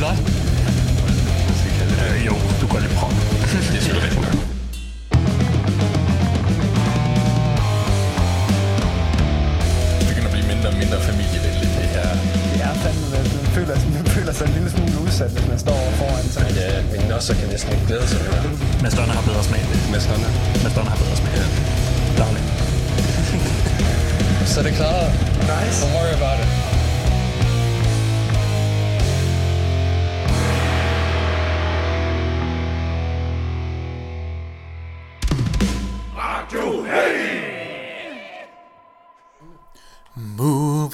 Blood.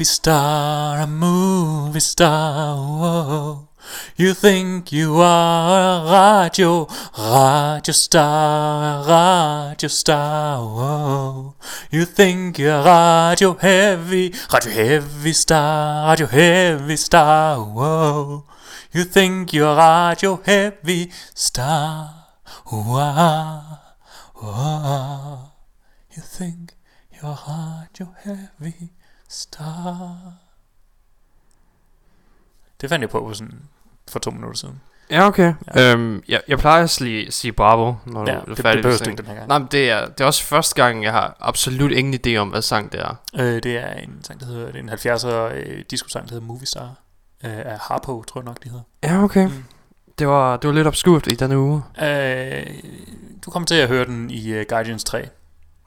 Star, a movie star, whoa. You think you are a radio, radio star, a radio star, whoa. You think you're radio heavy, radio heavy star, radio heavy star, whoa. You think you're radio heavy star, whoa, whoa. You think you're radio heavy star. Det fandt jeg på sådan for to minutter siden. Ja, okay. Ja. Øhm, jeg, jeg plejer at sige, sige bravo, når Ja, du er det, det færdig med du ikke den her gang. Nej, men det er, det er også første gang, jeg har absolut ingen idé om, hvad sang det er. Øh, det er en sang, der hedder, det er en 70'er øh, disco-sang, der hedder Movie Star. Øh, af Harpo, tror jeg nok, de hedder. Ja, okay. Mm. Det, var, det var lidt obskurt i denne uge. Øh, du kommer til at høre den i uh, Guardians 3.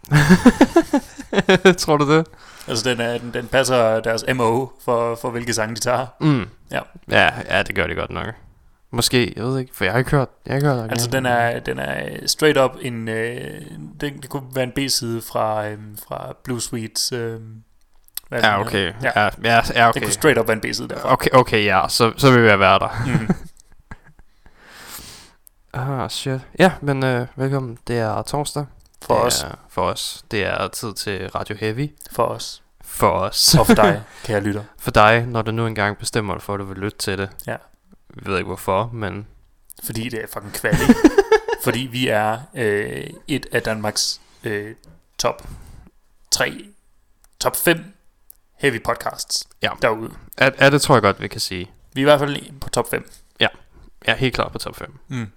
Tror du det? Altså, den, er, den, den passer deres MO for, for hvilke sange de tager. Mm. Ja. ja. Ja, det gør det godt nok. Måske, jeg ved ikke, for jeg har ikke hørt, jeg har ikke hørt Altså, den er, den er straight up en... Øh, det, det kunne være en B-side fra, øh, fra Blue Sweets... Øh, hvad Ja, okay. Ja, ja, ja, ja Det okay. kunne straight up være en B-side derfra. Okay, okay, ja, så, så vil jeg være der. Mm. Ah, shit. Ja, men øh, velkommen. Det er torsdag. For det os. Er, for os. Det er tid til Radio Heavy. For os. For os. Og for dig, kære lytter. For dig, når du nu engang bestemmer dig for, at du vil lytte til det. Ja. Vi ved ikke hvorfor, men... Fordi det er fucking kvali. fordi vi er øh, et af Danmarks øh, top 3, top 5 heavy podcasts Ja. derude. Er, er det tror jeg godt, vi kan sige. Vi er i hvert fald på top 5. Jeg er helt klar på top 5. Mm.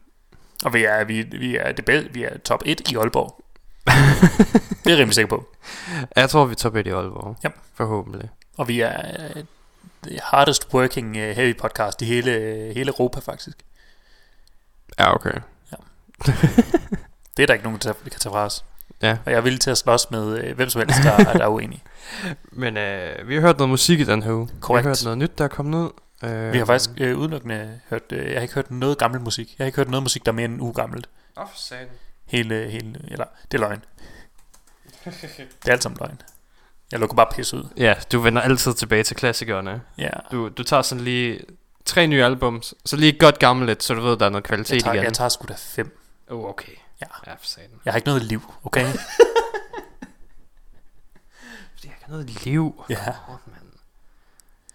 Og vi er, vi, vi er det bedste, vi er top 1 i Aalborg. Det er jeg rimelig sikker på. Jeg tror, vi er 1 i Aalborg. Ja. Forhåbentlig. Og vi er øh, the hardest working uh, heavy podcast i hele, hele Europa faktisk. Ja, okay. Det er der ikke nogen, der kan tage fra os. Ja. Og jeg er villig til at slås med øh, hvem som helst, der, er- der er uenig. Men øh, vi har hørt noget musik i den her uge. Vi Korrekt. har hørt noget nyt, der er kommet ud. Øh, Vi har faktisk øh, udelukkende hørt, øh, jeg har ikke hørt noget gammel musik. Jeg har ikke hørt noget musik, der er mere end en uge gammelt. Åh, for satan. Hele, hele, eller, det er løgn. Det er alt sammen løgn. Jeg lukker bare pis ud. Ja, du vender altid tilbage til klassikerne. Ja. Du, du tager sådan lige tre nye albums, så lige et godt gammelt så du ved, der er noget kvalitet Jeg tager, igen. jeg tager sgu da fem. Oh, okay. Ja. Ja, for satan. Jeg har ikke noget liv, okay? Fordi jeg kan noget liv. Ja. Åh, mand.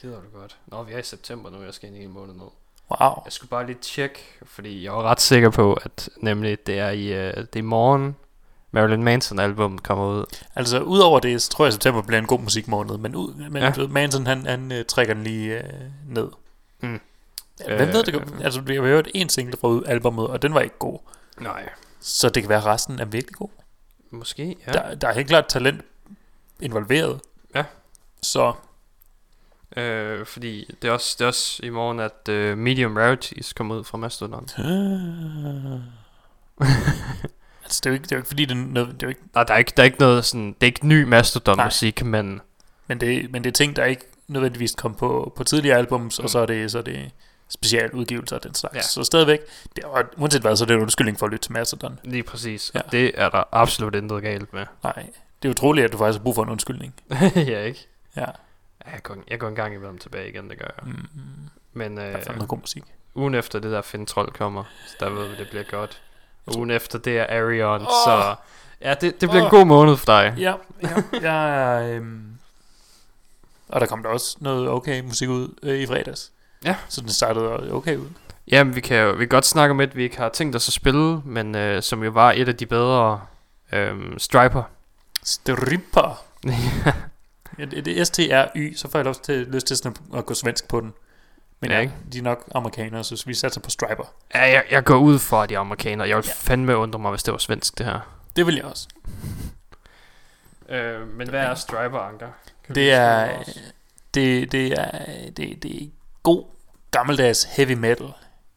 Gider du godt. Nå, vi er i september nu, jeg skal ind i en måned nu. Wow. Jeg skulle bare lige tjekke, fordi jeg var ret sikker på, at nemlig det er i, uh, det er i morgen, Marilyn Manson album kommer ud. Altså, udover det, så tror jeg, at september bliver en god musikmåned. Men, ud, men Ja. ja. Manson, han, han uh, trækker den lige uh, ned. Mm. Hvem Øh, ved det? kan- Altså, vi har hørt en single fra ud- albumet, og den var ikke god. Nej. Så det kan være, at resten er virkelig god. Måske, ja. Ja. Der, der er helt klart talent involveret. Ja. Så Øh, fordi det er, også, det er også i morgen, at uh, Medium Rarities kommer ud fra Mastodon. altså, det er jo ikke, det er jo ikke fordi, det er, noget, det er jo ikke, Nej, der er ikke, der er ikke noget sådan, det er ikke ny Mastodon-musik, men men, det, men det er ting, der ikke nødvendigvis kom på, på tidligere albums, mm. og så er det, så er det specialudgivelser af den slags. Ja. Så stadigvæk, det er, og uanset hvad, så er det en undskyldning for at lytte til Mastodon. lige præcis. Ja. Ja. Det er der absolut intet galt med. Nej, det er utroligt, at du faktisk har brug for en undskyldning. ja, ikke? Ja, Jeg går, jeg går en gang imellem tilbage igen, det gør jeg. mm, Men der er øh, fandme noget god musik. ugen efter det der Finn Troll kommer, så der ved vi, det bliver godt. Ugen efter det er Arion, Åh! så... Ja, det, det bliver Åh! en god måned for dig. Ja, ja, jeg øhm, Og der kom der også noget okay musik ud øh, i fredags. Ja. Så den startede okay ud. Jamen, vi kan jo vi kan godt snakke om et, vi ikke har tænkt os at spille, men øh, som jo var et af de bedre øh, striper. Stripper. Ja, det, det er S-T-R-Y, så får jeg lyst til, lyst til sådan at gå svensk på den. Men Ja, ikke? de er nok amerikanere, så vi satser på striper. ja, jeg, jeg går ud fra at de er amerikanere. Jeg vil Ja. fandme undre mig, hvis det var svensk, det her. Det vil jeg også. Øh, men hvad er striper, Anker? Kan Det er, det, det er, det, det er god gammeldags heavy metal.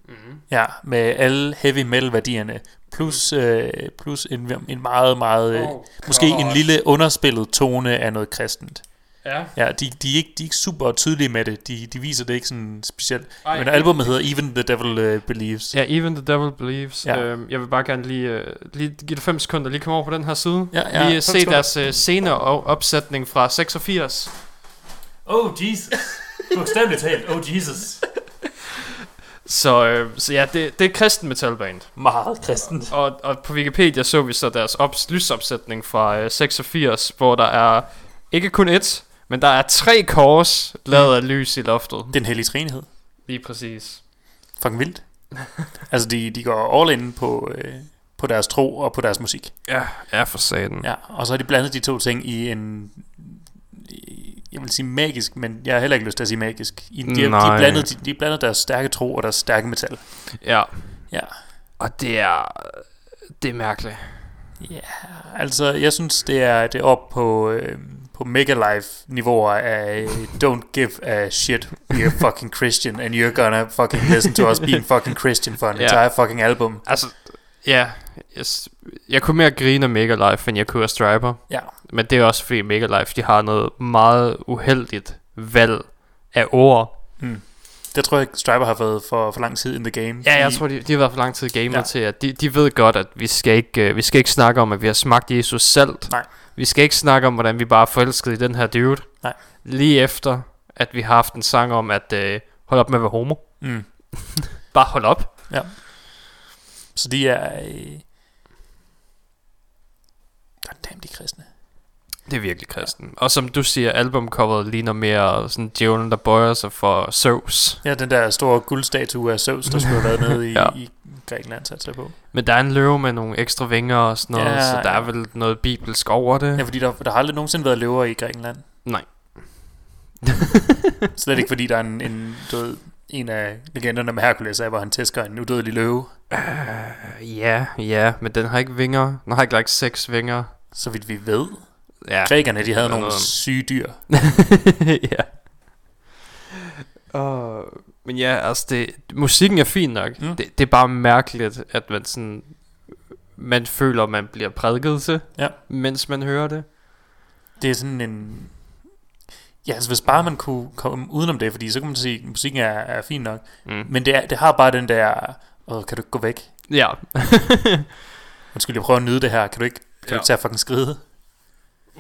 Mhm. Ja, med alle heavy metal værdierne. Plus, øh, plus en, en meget, meget, Oh, måske en lille underspillet tone af noget kristent. Ja. Ja, de, de, er ikke, de er ikke super tydelige med det. De, de viser det ikke sådan specielt. Ej, Men albumet hedder Even the Devil uh, Believes. Ja, Even the Devil Believes. Ja. Øhm, jeg vil bare gerne lige, øh, lige give det 5 sekunder, lige komme over på den her side. Ja, ja, lige se sekunder. deres øh, scener og opsætning fra 86. Oh Jesus. Bogstaveligt talt. Oh Jesus. Så, øh, så ja, det, det er kristen metalband. Meget kristent. Og, og på Wikipedia så vi så deres ops, lysopsætning fra øh, 86, hvor der er ikke kun et, men der er tre kors lavet af lys i loftet. Den hellige trinighed. Lige præcis. Fucking vildt. altså, de, de går all in på, øh, på deres tro og på deres musik. Ja, ja for satan. Ja, og så har de blandet de to ting i en... Jeg vil sige magisk, men jeg har heller ikke lyst til at sige magisk. I, de, de, Nej. har blandet, de, de har blandet deres stærke tro og deres stærke metal. ja. Ja. Og det er... Det er mærkeligt. Ja, altså jeg synes det er det er op på øh, på mega life niveauer af øh, don't give a shit are fucking Christian and you're gonna fucking listen to us being fucking Christian for an Ja. entire fucking album. Altså, ja. Jeg, jeg kunne mere grine af Mega Life, end jeg kunne af Striper. Ja. Men det er også fordi Mega Life, de har noget meget uheldigt valg af ord. Mm. Det tror jeg Striper har været for, for lang tid in the game. Ja, jeg tror, de, de har været for lang tid i gamet Ja. til, at de, de ved godt, at vi skal, ikke, uh, vi skal ikke snakke om, at vi har smagt Jesus salt. Nej. Vi skal ikke snakke om, hvordan vi bare er forelsket i den her dude. Nej. Lige efter, at vi har haft en sang om, at uh, hold op med at være homo. Mm. Bare hold op. Så de er øh... God damn, de kristne. Det er virkelig kristen. Og som du siger, albumcoveret ligner mere sådan djævlen, der bøjer sig for Zeus. Ja, den der store guldstatue af Zeus, der skulle have været nede i, Ja. i Grækenland, satte sig på. Men der er en løve med nogle ekstra vinger og sådan noget, Ja, så der er ja. vel noget bibelsk over det. Ja, fordi der, der har aldrig nogensinde været løver i Grækenland. Nej. Slet ikke fordi der er en, en, ved, en af legenderne med Hercules er, hvor han tæsker en udødelig løve. Uh, ja, ja, men den har ikke vinger. Den har ikke lagt seks vinger. Så vidt vi ved. Ja. Grækerne, de havde nogle noget- syge dyr. ja. Uh, men ja, altså det, musikken er fin nok. Mm. Det, det er bare mærkeligt, at man sådan man føler, man bliver prædiket til, Ja. mens man hører det. Det er sådan en... Ja, altså hvis bare man kunne komme udenom det, fordi så kan man sige, at musikken er, er fin nok. Mm. Men det, er, det har bare den der... Åh, kan du ikke gå væk? Ja. Undskyld, jeg prøver at nyde det her. Kan du ikke, kan ja. du ikke tage fucking skride?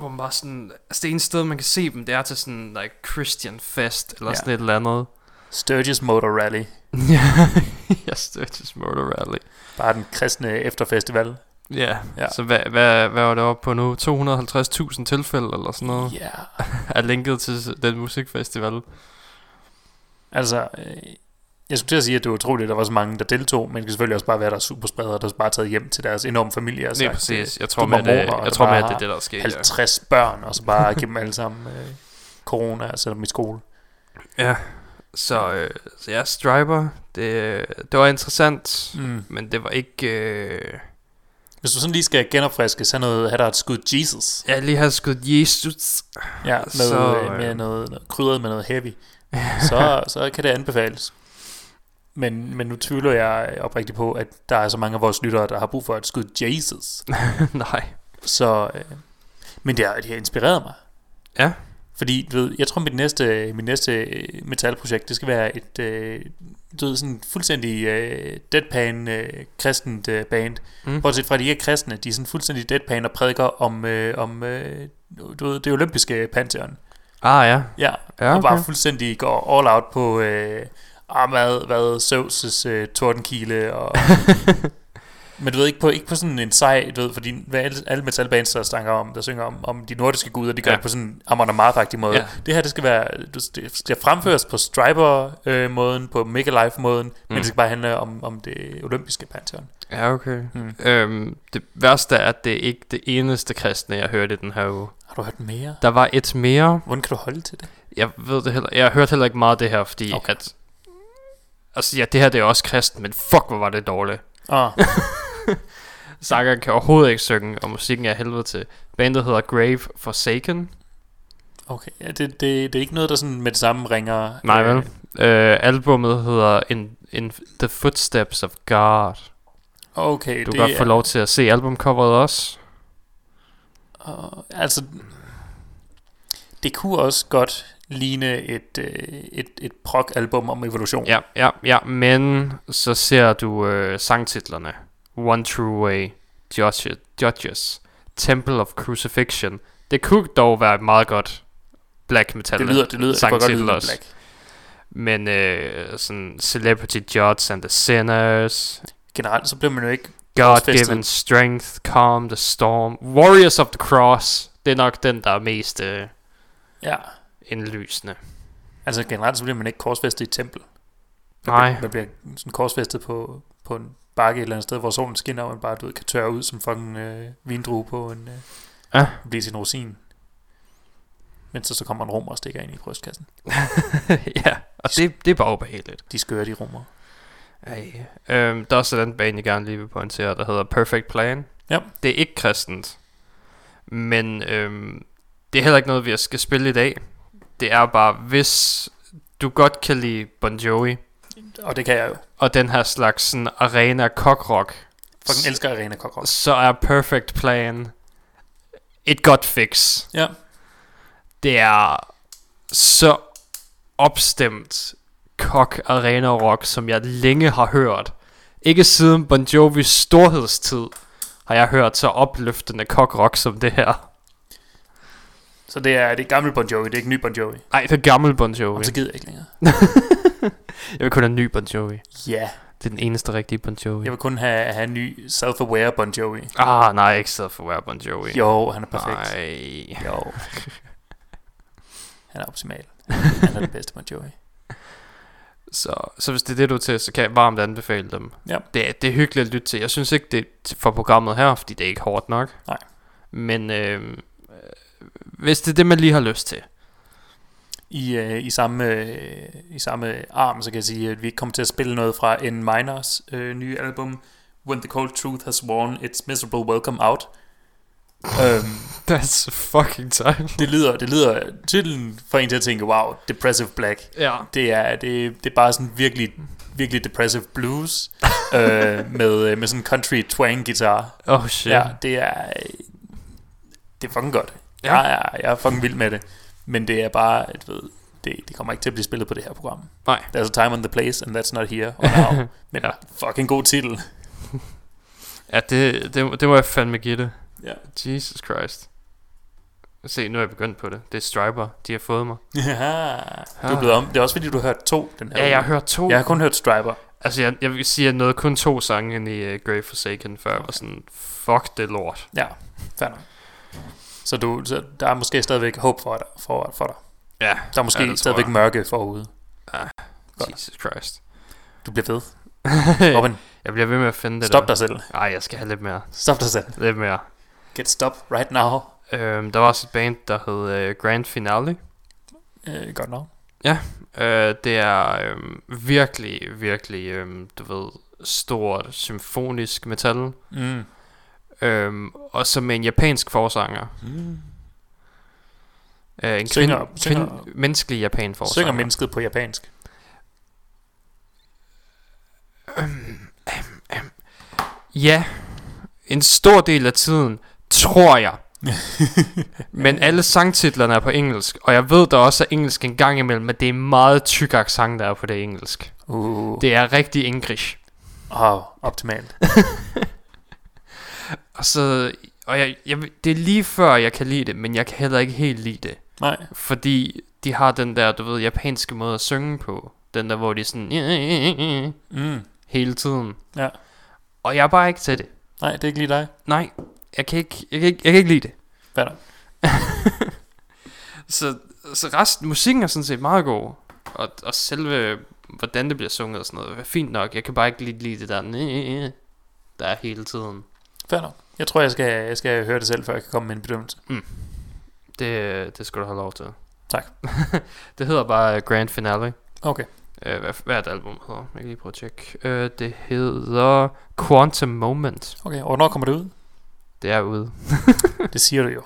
Hvor man bare sådan, altså det ene sted, man kan se dem, det er til sådan, like, Christian Fest, eller Ja. ja. sådan et eller andet. Sturgis Motor Rally. jeg Sturgis Motor Rally. Bare den kristne efterfestival. Ja, Ja. ja. så hvad, hvad, hvad var det oppe på nu? 250.000 tilfælde eller sådan noget? Ja. Er linket til den musikfestival. Altså, øh, jeg skulle til at sige, at det var utroligt, at der var så mange, der deltog, men det kan selvfølgelig også bare være, der er superspredere, der er bare taget hjem til deres enorme familie og Det er sagt, præcis. Jeg tror med, at jeg der tror med, at det er det, der er sket. Ja. 50 børn, og så bare give dem alle sammen øh, corona og sætte dem i skole. ja. Så, øh, så ja, Striper, det, det var interessant, Mm. men det var ikke... Øh, Hvis du sådan lige skal genopfriske, så noget, have der et skud Jesus. jeg lige har skudt Jesus. Ja, med, Så, så, øh, med noget, noget krydret med noget heavy. Så, så kan det anbefales. Men, men nu tvivler jeg oprigtigt på, at der er så mange af vores lyttere, der har brug for et skud Jesus. Nej. Så, øh, men det har, det har inspireret mig. Ja. Fordi, du ved, jeg tror, mit næste, mit næste øh, metalprojekt, det skal være et, øh, du ved, sådan fuldstændig øh, deadpan øh, kristent øh, band. Mm. Bortset fra, at de ikke er kristne, de er sådan fuldstændig deadpan og prædiker om, øh, om øh, du ved, det olympiske pantheon. Ah ja. Ja, Ja, og bare okay. fuldstændig går all out på, øh, ah, hvad, hvad Zeus' øh, tordenkile, og Men du ved ikke på, ikke på sådan en sej, du ved, fordi hvad alle, alle metalbands, der snakker om, der synger om, om de nordiske guder, de gør Ja. det på sådan en Amon Amarth-agtig måde. Ja. Det her, det skal være, det skal fremføres på Striper-måden, på Mega Life-måden, mm. men det skal bare handle om, om det olympiske pantheon. Ja, okay. Mm. Øhm, det værste er, at det er ikke det eneste kristne, jeg hørte i den her uge. Har du hørt mere? Der var et mere. Hvordan kan du holde til det? Jeg ved det heller. Jeg har hørt heller ikke meget af det her, fordi. Okay. at... Altså ja, det her det er også kristen, men fuck, hvor var det dårligt. Ah, Sangeren kan overhovedet ikke synge, og musikken er helvede til. Bandet hedder Grave Forsaken. okay. Ja, det, det, det er ikke noget, der sådan med det samme ringer. Nej, øh, vel? Øh, albummet hedder In, In The Footsteps of God. Okay, Du det kan godt få lov til at se albumcoveret også. Og, altså, det kunne også godt ligne et, øh, et, et prog-album om evolution. Ja, ja, ja, men så ser du øh, sangtitlerne. One True Way, Judges, Judges, Temple of Crucifixion. Det kunne dog være et meget godt black metal det lyder, det lyder, det kunne godt sangtitel også. black. Men øh, sådan Celebrity Judge and the Sinners, Generelt, så bliver man jo ikke... God. Given Strength, Calm the Storm, Warriors of the Cross. Det er nok den, der er mest øh, Ja, indlysende. altså generelt, så bliver man ikke korsfæstet i et tempel. Man Nej. Bliver, man bliver sådan korsfæstet på, på en bakke et eller andet sted, hvor solen skinner, og man bare du ved, kan tørre ud som fucking øh, vindrue på en... Øh, Ja. Blive sin rosin. Men så, så kommer en rum og stikker ind i brystkassen. ja, og det, det er bare ubehageligt. De skøre, de rummer. Ej. Øhm, der er også den bane, jeg gerne lige vil pointere, der hedder Perfect Plan. Ja. Det er ikke kristent. Men øhm, det er heller ikke noget, vi skal spille i dag. Det er bare, hvis du godt kan lide Bon Jovi, Og det kan jeg jo. og den her slags sådan arena cockrock, Fucking elsker Arena Cockroach. så er Perfect Plan et godt fix. Ja. Det er så opstemt cock arena rock, som jeg længe har hørt. Ikke siden Bon Jovis storhedstid har jeg hørt så opløftende cock rock som det her. Så det er det er gammel Bon Jovi, det er ikke ny Bon Jovi. Ej, det er gammel Bon Jovi. Og så gider jeg ikke længere. Jeg vil kun have ny Bon Jovi. Ja, Det er den eneste rigtige Bon Jovi. jeg vil kun have, have en ny self-aware Bon Jovi. Ah, nej, ikke være Bon Jovi. Jo, han er perfekt. Nej. Jo. Han er optimal. Han er den bedste Bon Jovi. Så, så hvis det er det, du er til, så kan jeg varmt anbefale dem. Ja. Det, det er hyggeligt at lytte til. Jeg synes ikke, det er for programmet her, fordi det er ikke hårdt nok. Nej. Men øh, hvis det er det, man lige har lyst til. I, øh, i, samme, øh, I samme arm, så kan jeg sige, at vi kommer til at spille noget fra N Minors øh, nye album, When the Cold Truth Has Worn Its Miserable Welcome Out. um, That's fucking time. det lyder, det lyder titlen for en til at tænke, wow, Depressive Black. Ja. Det er, det, det er bare sådan virkelig, virkelig depressive blues, øh, med, øh, med sådan en country twang guitar. Oh shit. Ja, det er, øh, det er fucking godt. Ja. Ja. Jeg, er, jeg er fucking vild med det. Men det er bare, at ved, det, det kommer ikke til at blive spillet på det her program. Nej. There's a time and the place, and that's not here or now. Men Ja. fucking god titel. Ja, det, det, det må jeg fandme give det. Ja. Jesus Christ. Se, nu er jeg begyndt på det. Det er Striper, de har fået mig. Ja, du er blevet om. Det er også fordi, du har hørt to den her Ja, uge. jeg har hørt to. Jeg har kun hørt Striper. Altså, jeg, jeg vil sige, at jeg nåede kun to sange ind i uh, Grave Forsaken, før jeg var sådan, fuck det lort. Ja, fair nok. Så, du, så der er måske stadigvæk håb for dig. For, for dig. Ja, Der er måske Ja, ja, stadigvæk jeg. mørke forude. Godt. Jesus Christ. Du bliver ved. Robin, jeg bliver ved med at finde det stop der. dig selv. Ej, jeg skal have lidt mere. Stop dig selv. Lidt mere. Get stop right now. Øhm, der var også et band, der hed uh, Grand Finale. Øh, godt nok. Øh, det er øhm, virkelig, virkelig, øhm, du ved, stort symfonisk metal. Mm. Øhm, og så med en japansk forsanger. Mm. Øh, en Synger- kvind, synger- kvind, menneskelig japan forsanger. Synger mennesket på japansk. Ja, en stor del af tiden, tror jeg. Men alle sangtitlerne er på engelsk, og jeg ved, der også er engelsk en gang imellem, men det er meget tyk accent, der er på det engelsk. Uh. Det er rigtig engelsk. Oh, optimalt. Og så, og jeg, jeg, det er lige før, jeg kan lide det, men jeg kan heller ikke helt lide det. Nej. Fordi de har den der, du ved, japanske måde at synge på. Den der, hvor de er sådan, Mm. hele tiden. Ja. Og jeg er bare ikke til det. Nej, det er ikke lige dig. Nej, jeg kan ikke, jeg kan ikke, jeg kan ikke lide det. Hvad? Så, så resten, musikken er sådan set meget god. Og, og selve, hvordan det bliver sunget og sådan noget, er fint nok. Jeg kan bare ikke lide, lide det der, der er hele tiden. Fair nok. Jeg tror, jeg skal, jeg skal høre det selv, før jeg kan komme med en bedømmelse. Det, det skal du have lov til. Tak. det hedder bare Grand Finale. Okay. Uh, hvad, hvad er det album hedder? Jeg kan lige prøve at tjekke. Uh, det hedder Quantum Moment. Okay, og hvornår kommer det ud? Det er ude. Det siger du jo.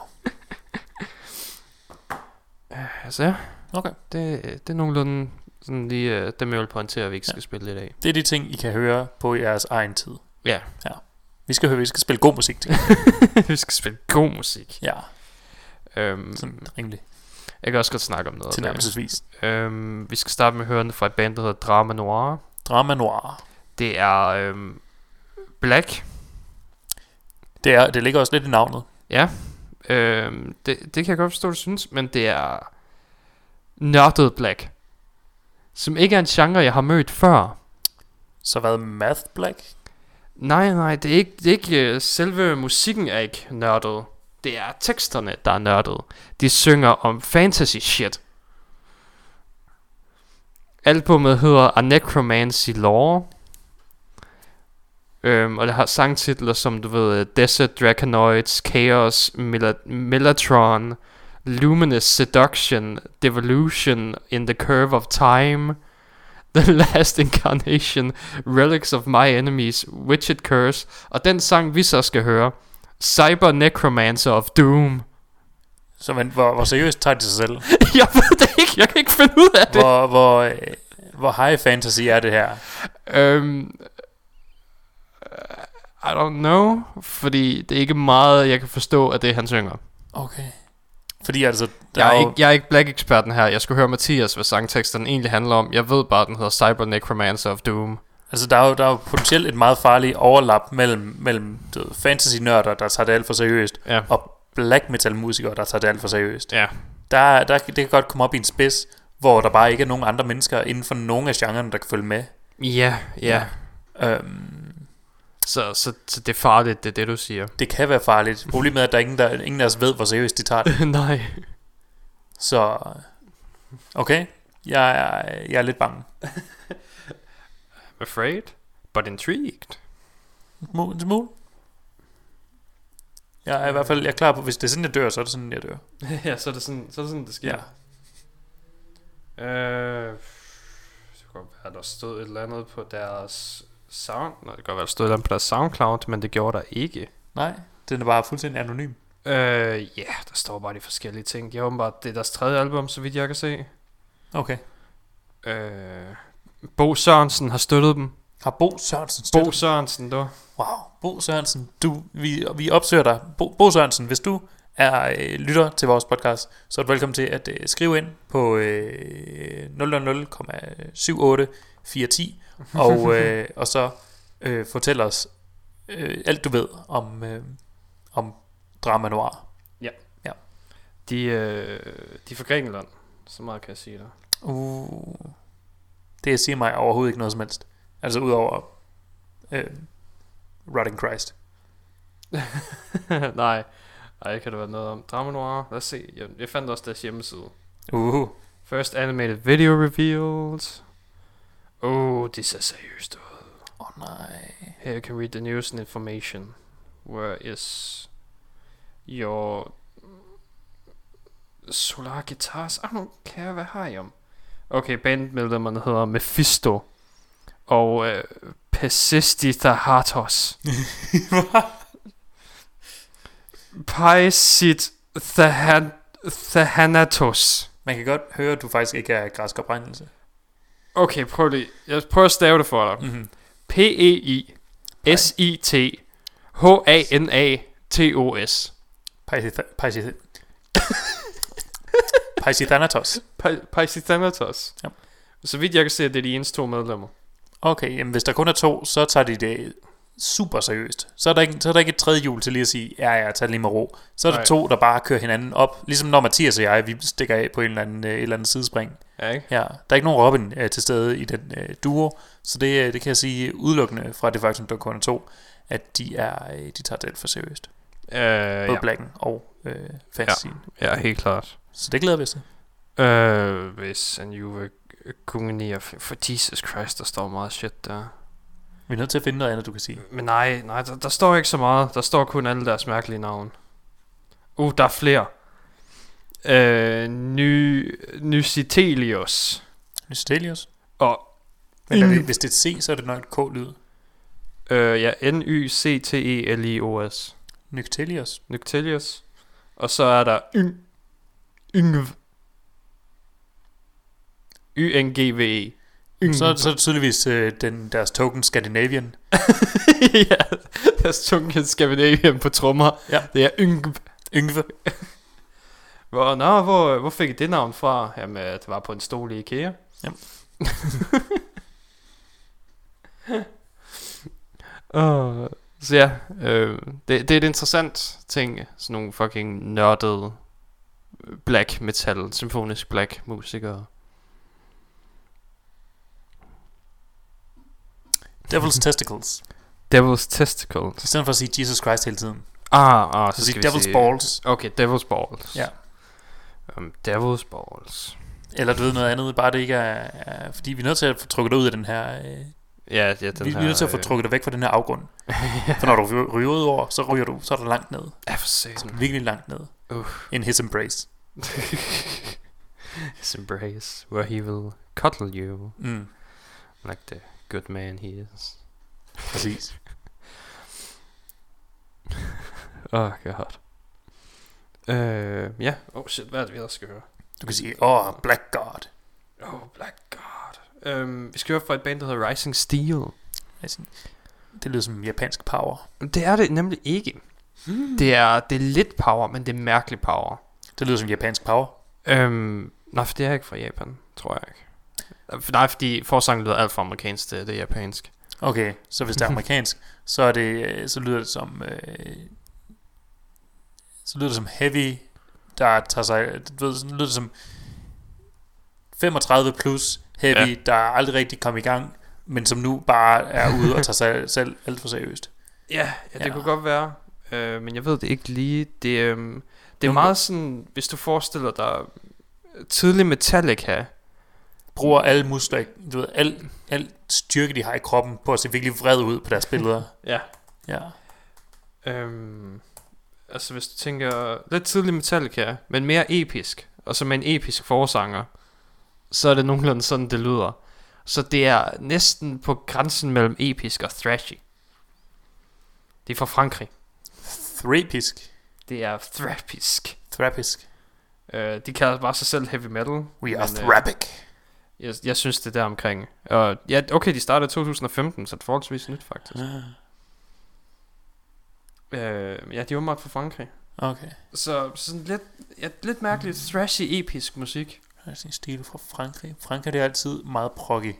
Altså, Okay. det, det er nogenlunde sådan lige uh, dem, jeg vil pointere, at vi ikke skal Ja. spille i dag. Det er de ting, I kan høre på jeres egen tid. Ja. Vi skal høre, vi skal spille god musik til. vi skal spille god musik. Ja, Um, sådan rimelig jeg kan også godt snakke om noget. det. tilnærmelsesvis. Um, vi skal starte med at høre fra et band, der hedder Drama Noir. Drama noir. Det er um, Black. Det, er, det ligger også lidt i navnet. Ja. Um, det, det kan jeg godt forstå, du synes, men det er nørdet Black. Som ikke er en genre, jeg har mødt før. Så hvad, Math Black? Nej, nej, det er ikke, det er ikke uh, selve musikken er ikke nørdet. Det er teksterne, der er nørdet. De synger om fantasy shit. Albummet hedder A Necromancy Lore. Øhm, og det har sangtitler som, du ved, øh, Desert Draconoids, Chaos, Mel- Melatron, Luminous Seduction, Devolution, In the Curve of Time, The Last Incarnation, Relics of My Enemies, Witched Curse, og den sang, vi så skal høre, Cyber Necromancer of Doom. Så men, hvor, hvor seriøst tager de sig selv? jeg ved det ikke, jeg kan ikke finde ud af det. Hvor, hvor, øh, hvor high fantasy er det her? Um, I don't know, fordi det er ikke meget, jeg kan forstå af det, han synger. Okay. Fordi altså, der Jeg er, jo, ikke, jeg er ikke Black-eksperten her. Jeg skulle høre Mathias, hvad sangteksten egentlig handler om. Jeg ved bare, at den hedder Cyber Necromancer of Doom. altså, der er jo, der er jo potentielt et meget farligt overlap mellem, mellem fantasy-nørder, der tager det alt for seriøst, Ja. og black metal-musikere, der tager det alt for seriøst. Ja. Der, der, det kan godt komme op i en spids, hvor der bare ikke er nogen andre mennesker inden for nogen af genrerne, der kan følge med. Ja, ja. Øhm, Så, så, så det er farligt, det er det, du siger. det kan være farligt. Problemet er, at der er ingen, der, ingen af os ved, hvor seriøst de tager det. Nej. Så, okay. Jeg er, jeg er lidt bange. Afraid, but intrigued. En smule-. Jeg er i hvert fald jeg er klar på, hvis det er sådan, jeg dør, så er det sådan, jeg dør. ja, så er det sådan, så er det, sådan, det sker. Ja. Øh, det kan godt være, der stod et eller andet på deres sound. Nej, det kan godt være, der stod på deres SoundCloud, men det gjorde der ikke. Nej, den er bare fuldstændig anonym. Øh, ja, der står bare de forskellige ting. Det er åbenbart, det er deres tredje album, så vidt jeg kan se. Okay. Øh, Bo Sørensen har støttet dem. Har Bo Sørensen Bo støttet? Sørensen, du. Wow, Bo Sørensen, du, vi, vi opsøger dig. Bo, Bo Sørensen, hvis du er øh, lytter til vores podcast, så er du velkommen til at øh, skrive ind på øh, 000,784010 og, øh, og så øh, fortæl os øh, alt du ved om, øh, om drama noir. De, øh, de er fra Grækenland. Så meget kan jeg sige dig. Uh, det siger mig overhovedet ikke noget som helst. Altså udover øh, Rotting Christ. Nej. Ej, kan det være noget om Drama Noir? Lad os se. Jeg, jeg fandt også deres hjemmeside. Uh, First animated video revealed. Oh, det ser seriøst ud. åh oh, nej. Here you can read the news and information. Where is your solar guitars? I don't care, hvad har jeg om? Okay, bandmedlemmerne hedder Mephisto og uh, Pesistithahatos. Paisit Thahan- Thahanatos. Man kan godt høre, at du faktisk ikke er græsk oprindelse. Okay, prøv lige. Jeg prøver at stave det for dig. Mm-hmm. P-E-I-S-I-T-H-A-N-A-T-O-S. Paisithanatos. Paisithanatos. Ja. Så vidt jeg kan se, det er de eneste to medlemmer. Okay, jamen hvis der kun er to, så tager de det super seriøst. Så er der ikke, så er der ikke et tredje hjul til lige at sige, ja, ja, tag det lige med ro. Så er der Nej. to, der bare kører hinanden op. Ligesom når Mathias og jeg, vi stikker af på en eller anden, øh, et eller andet sidespring. Ja, ikke? Ja, der er ikke nogen Robin øh, til stede i den øh, duo, så det, øh, det kan jeg sige udelukkende fra det faktum, der kun er to, at de, er, øh, de tager det for seriøst. Øh, Både ja. Blacken og øh, Fantasy. Ja. ja, helt klart. Så det glæder vi os til. Øh, hvis en Juve kunne for Jesus Christ, der står meget shit der. Vi er nødt til at finde noget andet, du kan sige. Men nej, nej, der, der står ikke så meget. Der står kun alle deres mærkelige navn. Uh, der er flere. Øh, Ny, Nysitelius. Nystelius. Og Men er det, hvis det er et C, så er det nok et K-lyd. øh, ja, E N-Y-C-T-E-L-I-O-S. Nyctelius. Nyctelius. Og så er der Yng. Yngv. Y-N-G-V-E. Yngv. Så, så er det tydeligvis øh, den, deres token Scandinavian. ja, deres tunge Scandinavian på trommer. Ja. Det er Yngv. Yngve. Hvor, nå, hvor, hvor fik I det navn fra? Jamen, øh, det var på en stol i IKEA. Ja. uh, så ja, øh, det, det er et interessant ting, sådan nogle fucking nørdede black metal, symfonisk black musikere. Devil's Testicles. Devil's Testicles. I stedet for at sige Jesus Christ hele tiden. Ah, ah, Så, så sige Devil's sige... Balls. Okay, Devil's Balls. Ja. Um, Devil's Balls. Eller du ved noget andet, bare det ikke er, er... Fordi vi er nødt til at få trukket dig ud af den her... Øh, Ja, ja, den vi, her... vi er nødt til at få øh, trukket dig væk fra den her afgrund. For når du ry- ryger ud over, så ryger du, så er du langt ned. Ja, for satan. Virkelig langt ned. Uff. In his embrace. His embrace, where he will cuddle you Mm, like the good man he is. præcis. Oh god. Øh, ja. Oh shit, hvad er det, vi ellers skal høre? Du kan sige, åh, oh, Black God. Oh, Black God. Øhm, vi skal høre fra et band, der hedder Rising Steel. Altså, det lyder som japansk power. Det er det nemlig ikke. Hmm. Det er, det er lidt power, men det er mærkelig power. Det lyder som japansk power. Øhm, nej, for det er ikke fra Japan, tror jeg ikke. Øh, Nej, fordi forsangen lyder alt for amerikansk, det, det er japansk. Okay, så hvis det er amerikansk, så er det, øh, så lyder det som, øh, så lyder det som heavy, der tager sig, du ved, så lyder det som 35 plus heavy, Ja. der aldrig rigtig kom i gang, men som nu bare er ude og tager sig selv alt for seriøst. Ja, ja det Ja. kunne godt være. Øh, men jeg ved det ikke lige. Det, øhm, det er Nogle- meget sådan, hvis du forestiller dig tidlig Metallica. Bruger alle muskler, du ved, al, al styrke, de har i kroppen, på at se virkelig vred ud på deres billeder. Ja. Ja. Øhm, altså hvis du tænker lidt tidlig Metallica, men mere episk, og så med en episk forsanger, så er det nogenlunde sådan, det lyder. Så det er næsten på grænsen mellem episk og thrashy. Det er fra Frankrig. Thrapisk. Det er thrapisk. Thrapisk. Øh, de kalder bare sig selv heavy metal. We are men, øh, thrapic. Jeg, jeg synes, det er der omkring. Og ja, okay, de startede i 2015, så det er forholdsvis nyt, faktisk. Øh, ja, de er åbenbart fra Frankrig. Okay. Så sådan lidt, ja, lidt mærkeligt, thrashy, episk musik. Der er sin stil fra Frankrig. Frankrig det er altid meget proggy.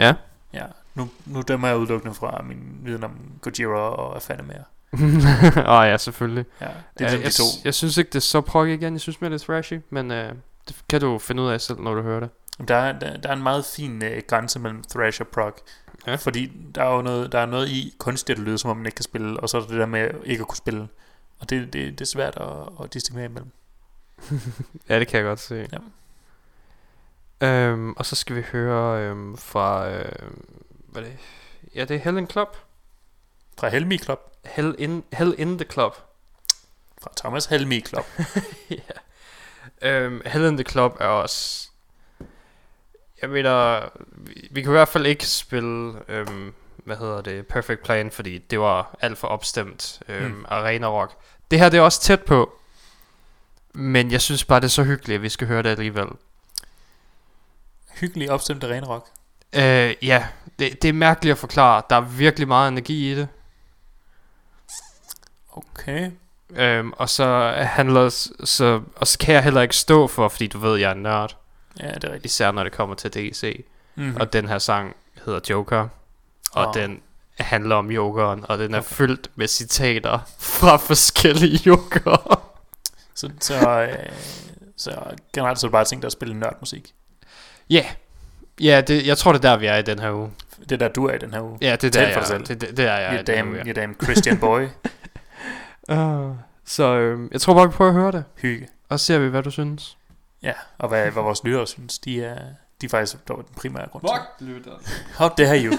Ja. Ja, nu, nu dømmer jeg udelukkende fra min viden om Gojira og hvad fanden mere. Åh oh, ja, selvfølgelig. Ja, det er er ligesom jeg, de to. jeg synes ikke, det er så prog igen. Jeg synes mere, det er thrashy. Men øh, det kan du finde ud af selv, når du hører det. Der, er- der, der er en meget fin øh, grænse mellem thrash og prog. Ja. Fordi der er jo noget, der er noget i kunstigt at lyde, som om man ikke kan spille, og så er der det der med ikke at kunne spille. Og det, det, det er svært at, at distinguere imellem. Ja, det kan jeg godt se. Ja. Øhm, og så skal vi høre øhm, fra... Øhm, hvad er det? Ja, det er Hell in Club. Fra Helmi Club. Hell in, Hell in the Club. Fra Thomas Helmi Club. ja. Øhm, Hell in the Club er også... Jeg mener, vi, vi kan i hvert fald ikke spille, øhm, hvad hedder det, Perfect Plan, fordi det var alt for opstemt øhm, Mm. arena rock. Det her det er også tæt på, men jeg synes bare, det er så hyggeligt, at vi skal høre det alligevel. Hyggelig opstemt arena rock. Øh, ja, det, det er mærkeligt at forklare. Der er virkelig meget energi i det. Okay. Øhm, og så handler så, og så kan jeg heller ikke stå for, fordi du ved, jeg er nørd. Ja, det er rigtigt. Især når det kommer til DC. Mm-hmm. Og den her sang hedder Joker. Og Åh. den handler om jokeren, og den er okay. fyldt med citater fra forskellige jokere. Så, så, øh, så generelt så er det bare ting, der spiller nørdmusik. Ja, yeah. ja det, jeg tror, det er der, vi er i den her uge. Det er der, du er i den her uge. Ja, det er der, for jeg, er. selv. det, det, det er jeg i You den her damn, uge, you damn Christian boy. uh, så øh, jeg tror bare, vi prøver at høre det, Hygge. og ser vi, hvad du synes. Ja, og hvad, hvad vores lyttere synes, de er, de er faktisk der var den primære grund til. Fuck, lytter. How dare you?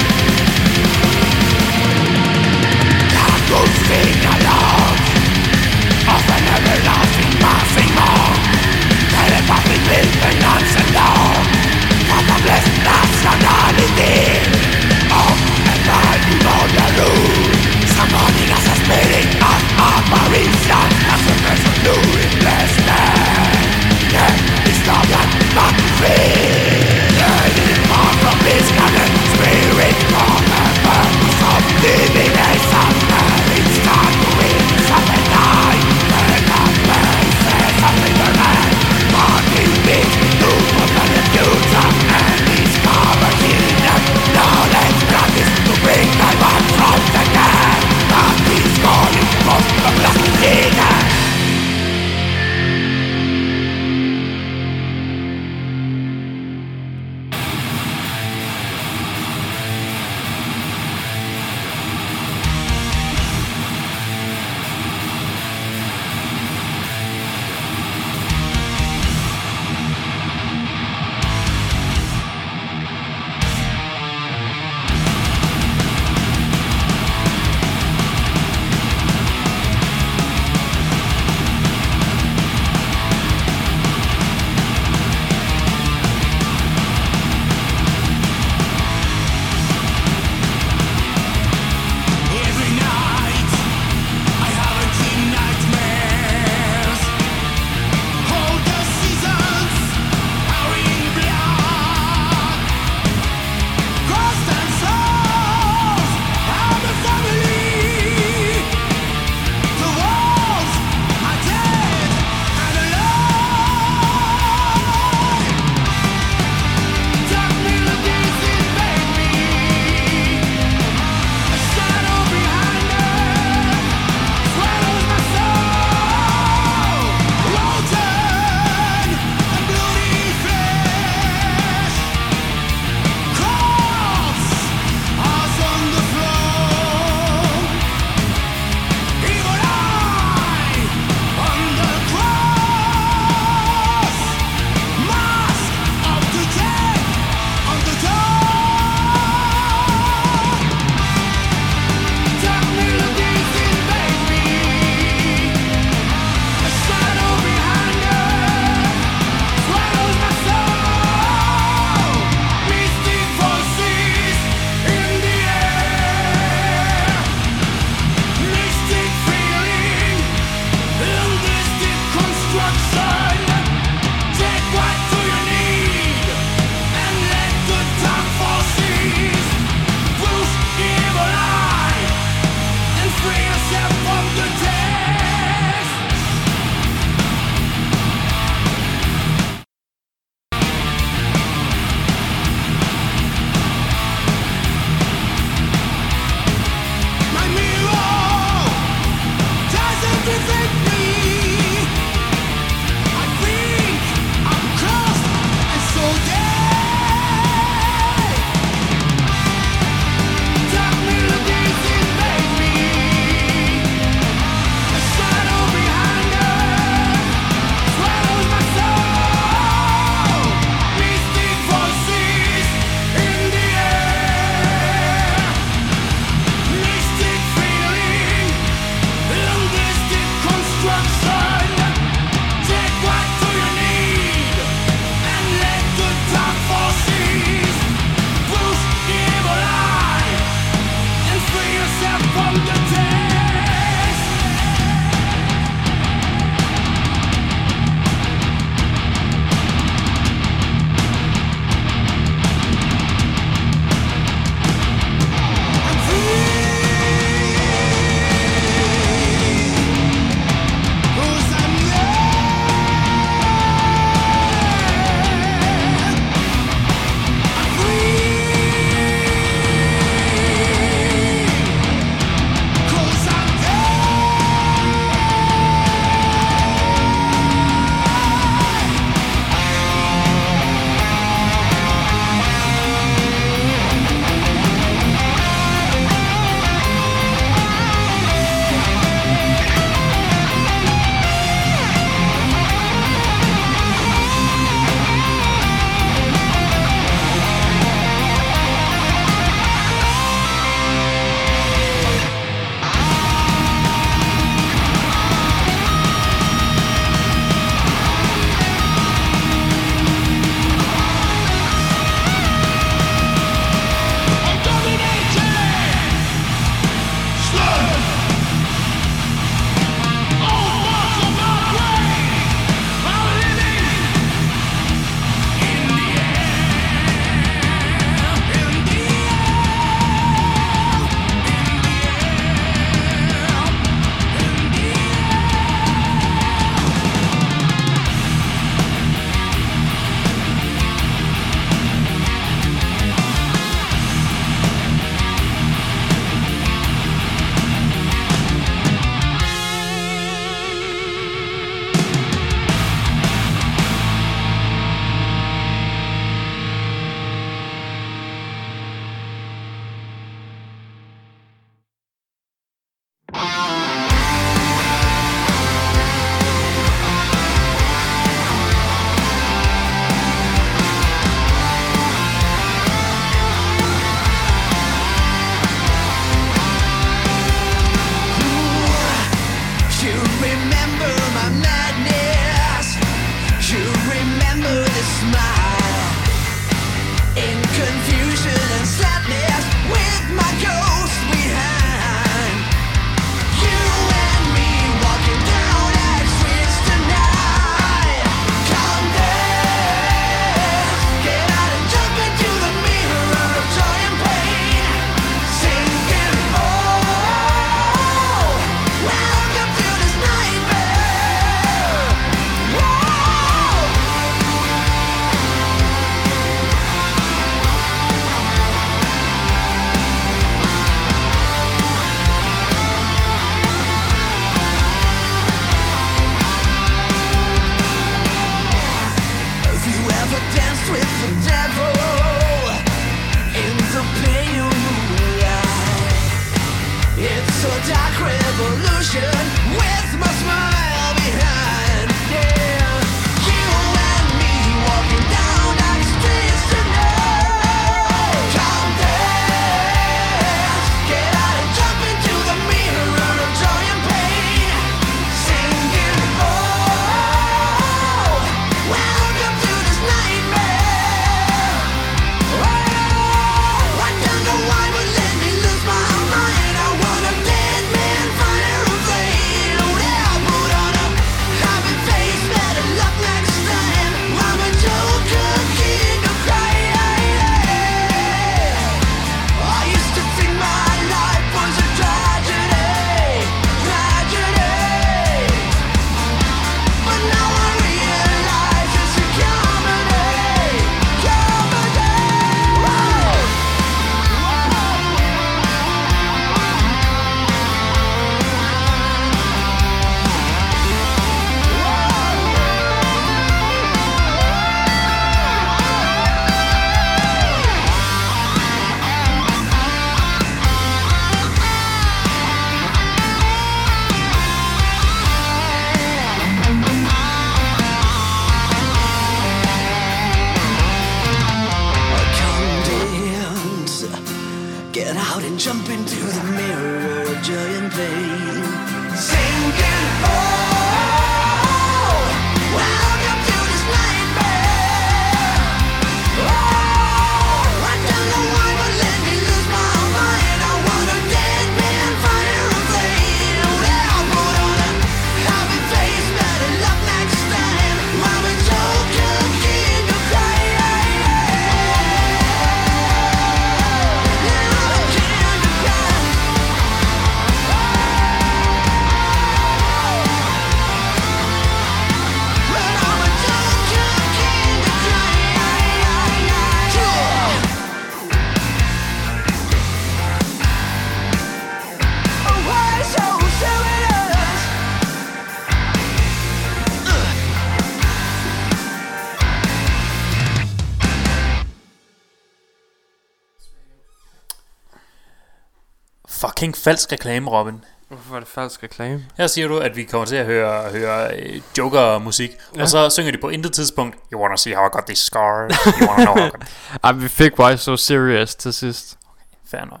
Fucking falsk reklame, Robin. Hvorfor er det falsk reklame? Her siger du, at vi kommer til at høre, høre øh, Joker-musik, ja. Og så synger de på intet tidspunkt, You wanna see how I got these scars, you wanna know how I got... Ej, vi fik Why So Serious til sidst. Fair nok.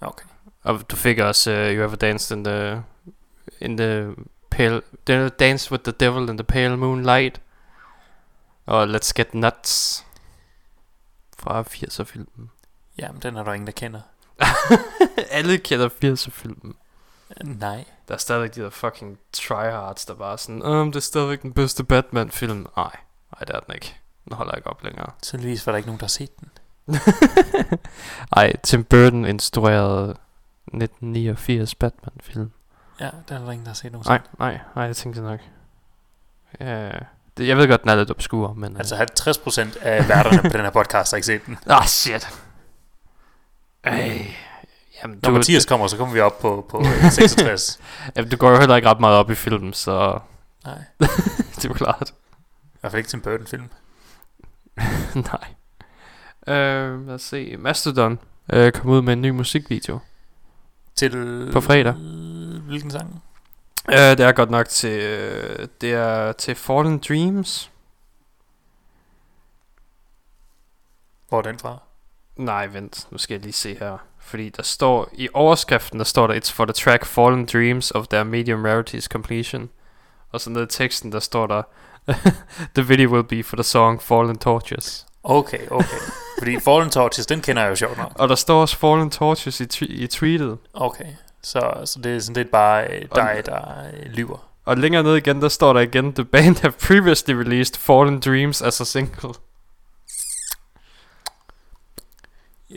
Okay. Og du fik også uh, You Ever Danced in the, in the pale... Dance with the Devil in the Pale Moonlight. Og Let's Get Nuts. Fra 80'er filmen. Jamen, den er der ingen, der kender. Alle kender 80'er filmen. Nej. Der er stadigvæk de der fucking tryhards, der bare er sådan, um, det er stadigvæk den bedste Batman-film. Nej, nej, det er den ikke. Den holder ikke op længere. Tydeligvis var der ikke nogen, der har set den. Ej, Tim Burton instruerede 1989 Batman-film. Ja, den er der ingen, der har set nogen. Nej, nej, nej, jeg tænkte nok. Ja, det, jeg ved godt, den er lidt obskur, men... Altså 50% af værterne på den her podcast har ikke set den. Ah, oh, shit. Ej. Jamen, Når du, Mathias kommer, så kommer vi op på, på øh, 66. jamen, du går jo heller ikke ret meget op i film, så Nej, det er jo klart. i hvert fald ikke Tim Burton-film. nej. Øh, lad os se. Mastodon øh, kom ud med en ny musikvideo. Til... På fredag. Hvilken sang? Øh, det er godt nok til... Øh, det er til Fallen Dreams. Hvor er den fra? Nej, vent. Nu skal jeg lige se her. Fordi der står... I overskriften, der står der... It's for the track Fallen Dreams of their medium rarities completion. Og så nede i teksten, der står der... the video will be for the song Fallen Torches. Okay, okay. Fordi Fallen Torches, den kender jeg jo sjovt nok. Og der står også Fallen Torches i, tw- i tweetet. Okay, så, så det er sådan lidt bare øh, dig, der øh, lyver. Og længere ned igen, der står der igen, The band have previously released Fallen Dreams as a single.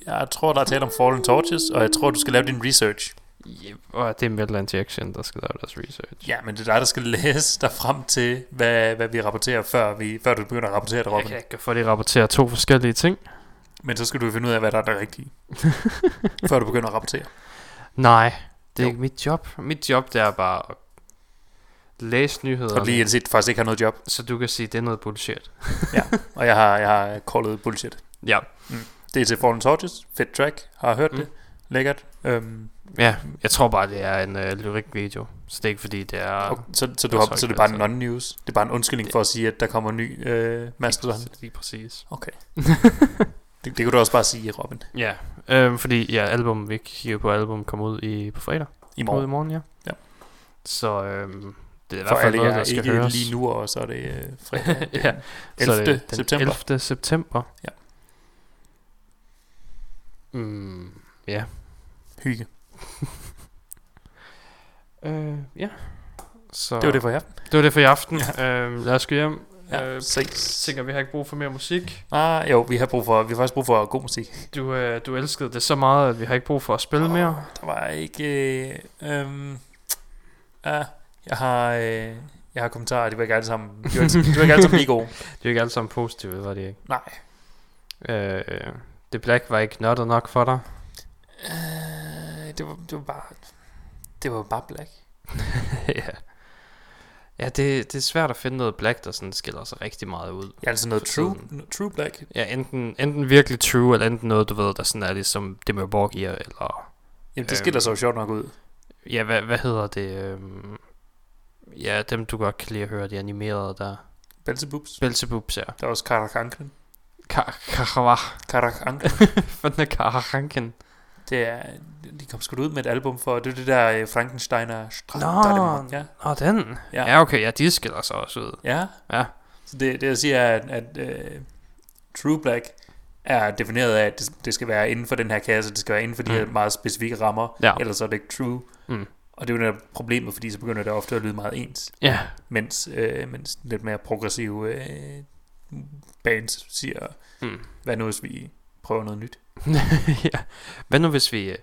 Jeg tror, der er tale om Fallen Torches, og jeg tror, du skal lave din research. Yep. Og det er Metal Injection, der skal lave deres research. Ja, men det er dig, der skal læse dig frem til, hvad, hvad vi rapporterer, før, vi, før du begynder at rapportere det, Jeg Robin. kan ikke få de rapportere to forskellige ting. Men så skal du finde ud af, hvad der er det rigtige, før du begynder at rapportere. Nej, det er Jo. ikke mit job. Mit job, det er bare at læse Og nyhederne, lige indset, faktisk ikke har noget job. så du kan sige, det er noget bullshit. Og jeg har, jeg har callet bullshit. Ja, Det er til Fallen Torches. Fedt track. Har hørt Mm. det. Lækkert. Øhm, ja jeg tror bare, det er en uh, lyrikvideo. Så det er ikke fordi, det er... okay, så, så, du har, så det er bare altså. non-news. Det er bare en undskyldning for at sige, at der kommer en ny øh, Mastodon. Lige præcis. Okay. det, det kunne du også bare sige, Robin. Ja, øhm, fordi ja, album, vi kigger på album, kommer ud i, på fredag. I ud i morgen. morgen, ja. Ja. Så øhm, det er i hvert fald noget, der skal ikke høres. lige nu, og så er det øh, fredag. ja, så er 11. det den september. 11. september. Ja. Mm, ja. Hygge. Øh, ja. Så Det var det for jer. det var det for i aften. Ja. Øhm, lad os gå hjem. Ja, Øh, ses. tænker, vi har ikke brug for mere musik. Ah, jo, vi har, brug for, vi har faktisk brug for god musik. Du, øh, du elskede det så meget, at vi har ikke brug for at spille mere. Der var ikke... Øh, øhm, ah, jeg har... Øh, jeg har kommentarer, de var ikke alle sammen, de var ikke, de var ikke alle sammen lige gode. Det er ikke alle sammen positive, var det ikke? Nej. Øh, The Black var ikke nørdet nok for dig. Øh, det, var, det var bare... Det var bare black. ja. Ja, det, det er svært at finde noget black, der sådan skiller sig rigtig meget ud. Ja, altså noget true, tiden. true black. Ja, enten, enten virkelig true, eller enten noget, du ved, der sådan er ligesom Dimmer Borgir, eller... Jamen, det skiller sig jo sjovt nok ud. Ja, hvad, hvad hedder det? Øhm, ja, dem du godt kan lide at høre, de animerede der. Belzebubs. Belzebubs, ja. Der er også Karakanken. Karawah. Karakanken. Fanden Karahanken? det er... De kom sgu ud med et album for... Det er det der øh, Frankensteiner... Nå. Ja. Nå, den. Ja. Ja. okay, ja, de skiller sig også ud. Ja. Ja. Så det, det jeg siger er, at, at uh, True Black er defineret af, at det, det skal være inden for den her kasse, det skal være inden for de Mm. her meget specifikke rammer, Ja. ellers er det ikke true. Mm. Og det er jo netop problemet, fordi så begynder det ofte at lyde meget ens, Ja. mens, øh, mens lidt mere progressive øh, bands siger, Mm. hvad nu hvis vi prøver noget nyt? ja. Hvad nu hvis vi øh,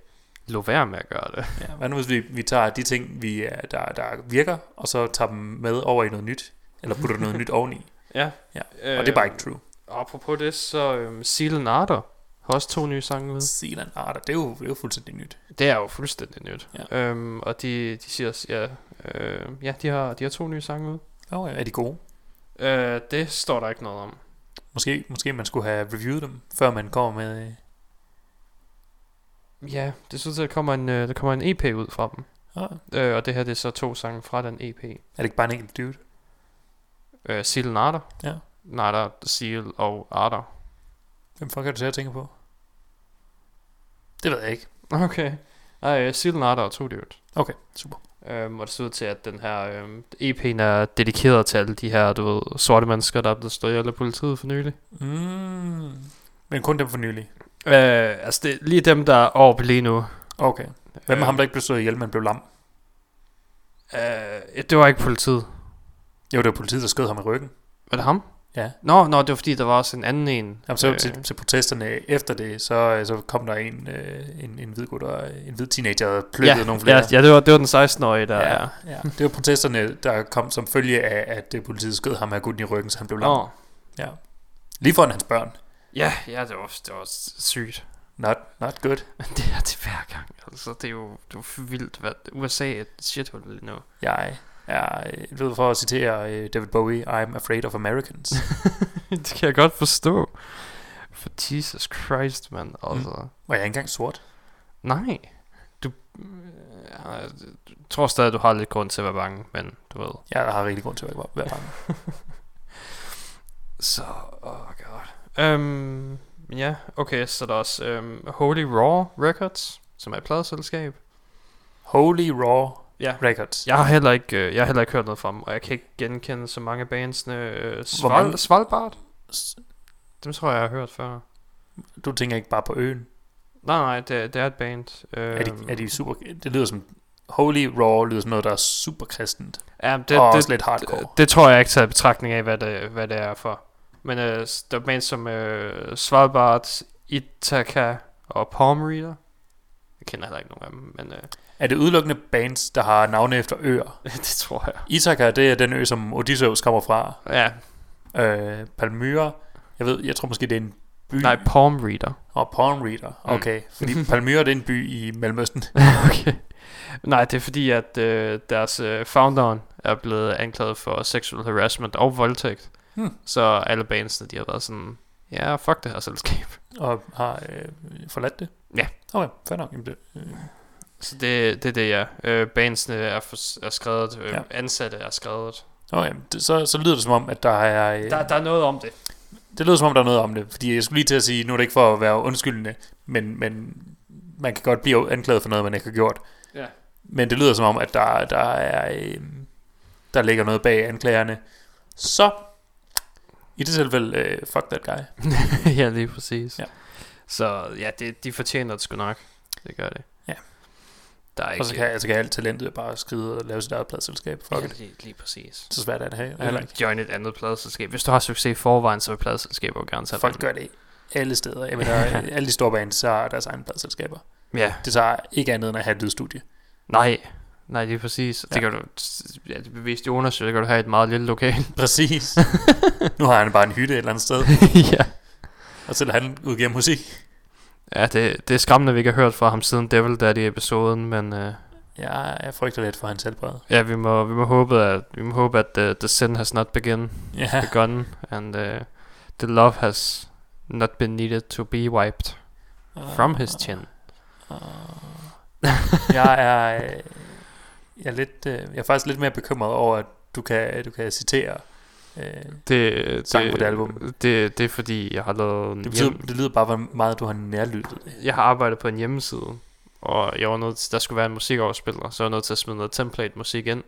lå være med at gøre det? Ja, hvad nu hvis vi, vi tager de ting, vi, er- der, der virker, og så tager dem med over i noget nyt, eller putter noget nyt oveni, Ja. Ja, og det er bare ikke true. Apropos det, så øhm, Seal Ardor har også to nye sange ude. Zealand Art, det er jo, det er jo fuldstændig nyt. Det er jo fuldstændig nyt. Ja. Øhm, og de, de siger, også- ja, øh, ja de, har, de har to nye sange ude. Oh, ja, er de gode? Øh, det står der ikke noget om. Måske, måske man skulle have reviewet dem, før man kommer med... øh, Ja, det synes jeg, der kommer en, øh, der kommer en EP ud fra dem. Ah, Øh, og det her det er så to sange fra den EP. er det ikke bare en enkelt dude? Øh, Seal Nader. Ja. Nader, Seal og Arter. Hvem fuck er du til at tænke på? Det ved jeg ikke. Okay. Nej, Seal Nader og to dude. Okay, super. Øhm, og det ser ud til, at den her øhm, EP'en er dedikeret til alle de her, du ved, sorte mennesker, der er blevet stået ihjel af politiet for nylig. Mm. Men kun dem for nylig. Øh, altså, det er lige dem, der er oppe lige nu. Okay. Hvem er Øh, ham, der ikke blev slået ihjel, men blev lam? Øh, det var ikke politiet. Jo, det var politiet, der skød ham i ryggen. Var det ham? Ja. Nå, nå, det var fordi, der var også en anden en. Jamen, så Øh, til, til protesterne efter det, så, så kom der en, øh, en, en hvid gut og en hvid teenager, der pløkkede ja, nogle flere. ja, ja, det var, det var den 16-årige, der... ja, ja. Det var protesterne, der kom som følge af, at det politiet skød ham af gutten i ryggen, så han blev lam. Nå. Ja. Lige foran hans børn. Ja, ja, det var, det var sygt. Not, not good. Men det er det hver gang. Altså, det er jo, det er vildt, hvad USA er et shithole lige nu. Jeg er, øh, ved for at citere øh, David Bowie, I'm afraid of Americans. det kan jeg godt forstå. For Jesus Christ, man. Altså. Mm. Var jeg ikke engang sort? Nej. Du, øh, jeg tror stadig, du har lidt grund til at være bange, men du ved. Jeg har rigtig grund til at være være bange. Så, oh god. Øhm, ja, okay, så der er også øhm, Holy Raw Records, som er et pladeselskab. Holy Raw Ja. Records. Jeg har heller ikke, øh, jeg har heller ikke hørt noget fra dem, og jeg kan ikke genkende så mange af bandsene. Øh, Sval, mange- Svalbard? Dem tror jeg, jeg har hørt før. Du tænker ikke bare på øen. Nej, nej, det, det er et band. Øh, Er de, er de super... Det lyder som... Holy Raw lyder som noget, der er super kristent. ja, Det, og det, også lidt hardcore. det, det tror jeg ikke taget i betragtning af, hvad det, hvad det er for. Men øh, der er bands som øh, Svalbard, Ithaca og Palm Reader. Jeg kender heller ikke nogen af dem, men øh, Er det udelukkende bands, der har navne efter øer? det tror jeg. Ithaka, det er den ø, som Odysseus kommer fra. Ja, Øh, Palmyra, jeg ved, jeg tror måske, det er en by. nej, Palm Reader. Og Palm Reader, okay. Mm. Fordi Palmyra, det er en by i Mellemøsten. okay. Nej, det er fordi, at øh, deres øh, founderen er blevet anklaget for sexual harassment og voldtægt. Hmm. Så alle bandsene, de har været sådan, ja, fuck det her selskab. og har øh, forladt det. Ja. Okay, fair nok. Jamen, det, øh, Så det, det er det, ja. Øh, bandsene er, for, er skrevet, øh, Ja. ja. ansatte er skrevet. okay, det, så, så lyder det som om, at der er... Øh, Der, der er noget om det. Det lyder som om, der er noget om det. Fordi jeg skulle lige til at sige, nu er det ikke for at være undskyldende, men, men man kan godt blive anklaget for noget, man ikke har gjort. Ja. Men det lyder som om, at der, der er... Øh, der ligger noget bag anklagerne. Så, i det tilfælde, øh, fuck that guy. ja, lige præcis. Ja. Så ja, det, de fortjener det sgu nok. Det gør det. Der er Og ikke... så kan, så kan alt talentet bare skride og lave sit eget pladselskab. Fuck ja, it. lige, lige præcis. Så svært er det heller Eller ikke. join et andet pladeselskab. Hvis du har succes i forvejen, så vil pladeselskaber jo gerne tage Folk gør det alle steder. Jeg mener, alle de store bands, så har deres egne pladselskaber. Ja, Det tager ikke andet end at have et lydstudie. nej. Nej, lige præcis. Ja. Det kan du... Ja, det er bevist i undersøgelser, det kan du have et meget lille lokal. Præcis. nu har han bare en hytte et eller andet sted, ja. og lader han udgive musik. Ja, det, det er skræmmende, at vi ikke har hørt fra ham siden Devil Daddy-episoden, men... Uh, Ja, jeg frygter lidt for hans helbred. ja, vi må, vi må håbe, at, vi må håbe, at uh, the sin has not begin, Ja, begun, and uh, the love has not been needed to be wiped from his chin. jeg er, øh, jeg er lidt, øh, jeg er faktisk lidt mere bekymret over, at du kan, du kan citere. Øh, Det, Sang det, på det album. Det, det er fordi, jeg har lavet en det, betyder, hjem, det lyder bare, hvor meget du har nærlyttet jeg har arbejdet på en hjemmeside, og jeg var nødt til, der skulle være en musikoverspiller, så jeg var nødt til at smide noget template musik ind.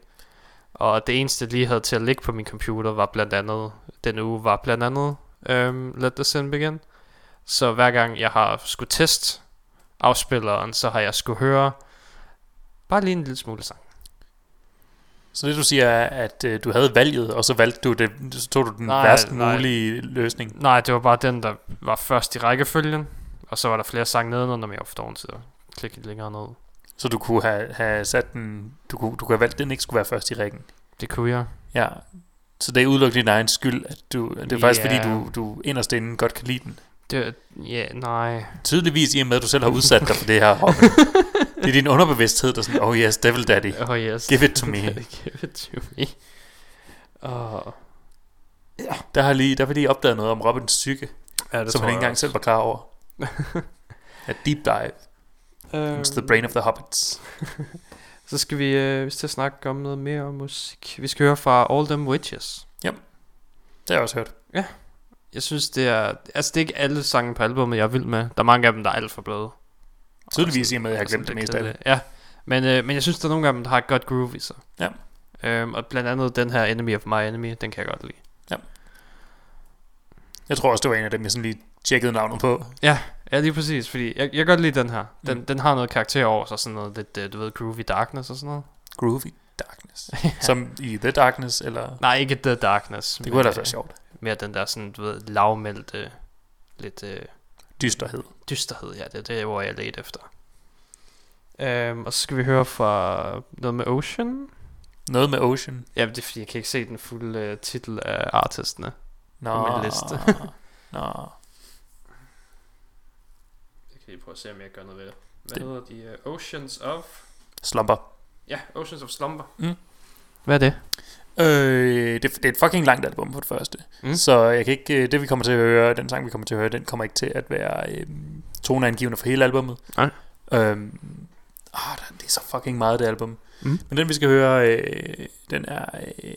Og det eneste, jeg lige havde til at ligge på min computer, var blandt andet, den uge var blandt andet um, Let the Sin Begin. Så hver gang jeg har skulle teste afspilleren, så har jeg skulle høre bare lige en lille smule sang. Så det du siger er, at øh, du havde valget, og så valgte du det, så tog du den Nej, værst nej. mulige løsning. Nej, det var bare den, der var først i rækkefølgen, og så var der flere sange nedenunder, men jeg var for dårlig til at klikke lidt længere ned. Så du kunne have, have sat den, du kunne, du kunne have valgt, at den ikke skulle være først i rækken. Det kunne jeg. Ja. Så det er udelukkende din egen skyld, at du, det er faktisk Ja. fordi, du, du inderst inden godt kan lide den. Det, ja, nej. Tydeligvis i og med, at du selv har udsat dig for det her, Robin. Det er din underbevidsthed, der er sådan, oh yes, Devil Daddy. Oh yes. Give it to me. Give it to me. Oh. Der har lige, der vi lige opdaget noget om Robins psyke, Ja, det som han ikke engang selv var klar over. A deep dive. Uh, It's the brain of the hobbits. Så skal vi, øh, til at snakke om noget mere om musik. Vi skal høre fra All Them Witches. Det har jeg også hørt. Jeg synes, det er... Altså, det er ikke alle sange på albumet, jeg er vild med. Der er mange af dem, der er alt for bløde. Tydeligvis i og med, at jeg har glemt det meste af det. Ja, men, øh, men jeg synes, der er nogle af dem, der har et godt groove i sig. Ja. Øhm, og blandt andet den her Enemy of My Enemy, den kan jeg godt lide. Jeg tror også, det var en af dem, jeg sådan lige tjekkede navnet på. Ja, lige præcis, fordi jeg, jeg kan godt lide den her. Den, Mm. den har noget karakter over sig, sådan noget lidt, øh, du ved, groovy darkness og sådan noget. Groovy Darkness. Som i The Darkness, eller... Nej, ikke The Darkness. Det kunne ellers være øh, sjovt. Mere den der sådan, du ved, lavmældte, lidt øh, Dysterhed. dysterhed, ja, det er det, hvor jeg ledte efter. Øhm, og så skal vi høre fra noget med Ocean. Noget med Ocean. Ja, det er fordi, jeg kan ikke se den fulde øh, titel af artistene. Nå, På min liste. Nå. Det kan lige prøve at se, om jeg gør noget ved det. Hvad Det- hedder de? Uh, Oceans of... Slumber. Ja, Oceans of Slumber. Mm. Hvad er det? Øh, det, det er et fucking langt album på det første. Mm. Så jeg kan ikke, øh, det vi kommer til at høre, den sang vi kommer til at høre, den kommer ikke til at være øh, toneangivende for hele albummet. Nej. Øhm, ah, der- det er så fucking meget det album. Mm. Men den vi skal høre, øh, den er øh,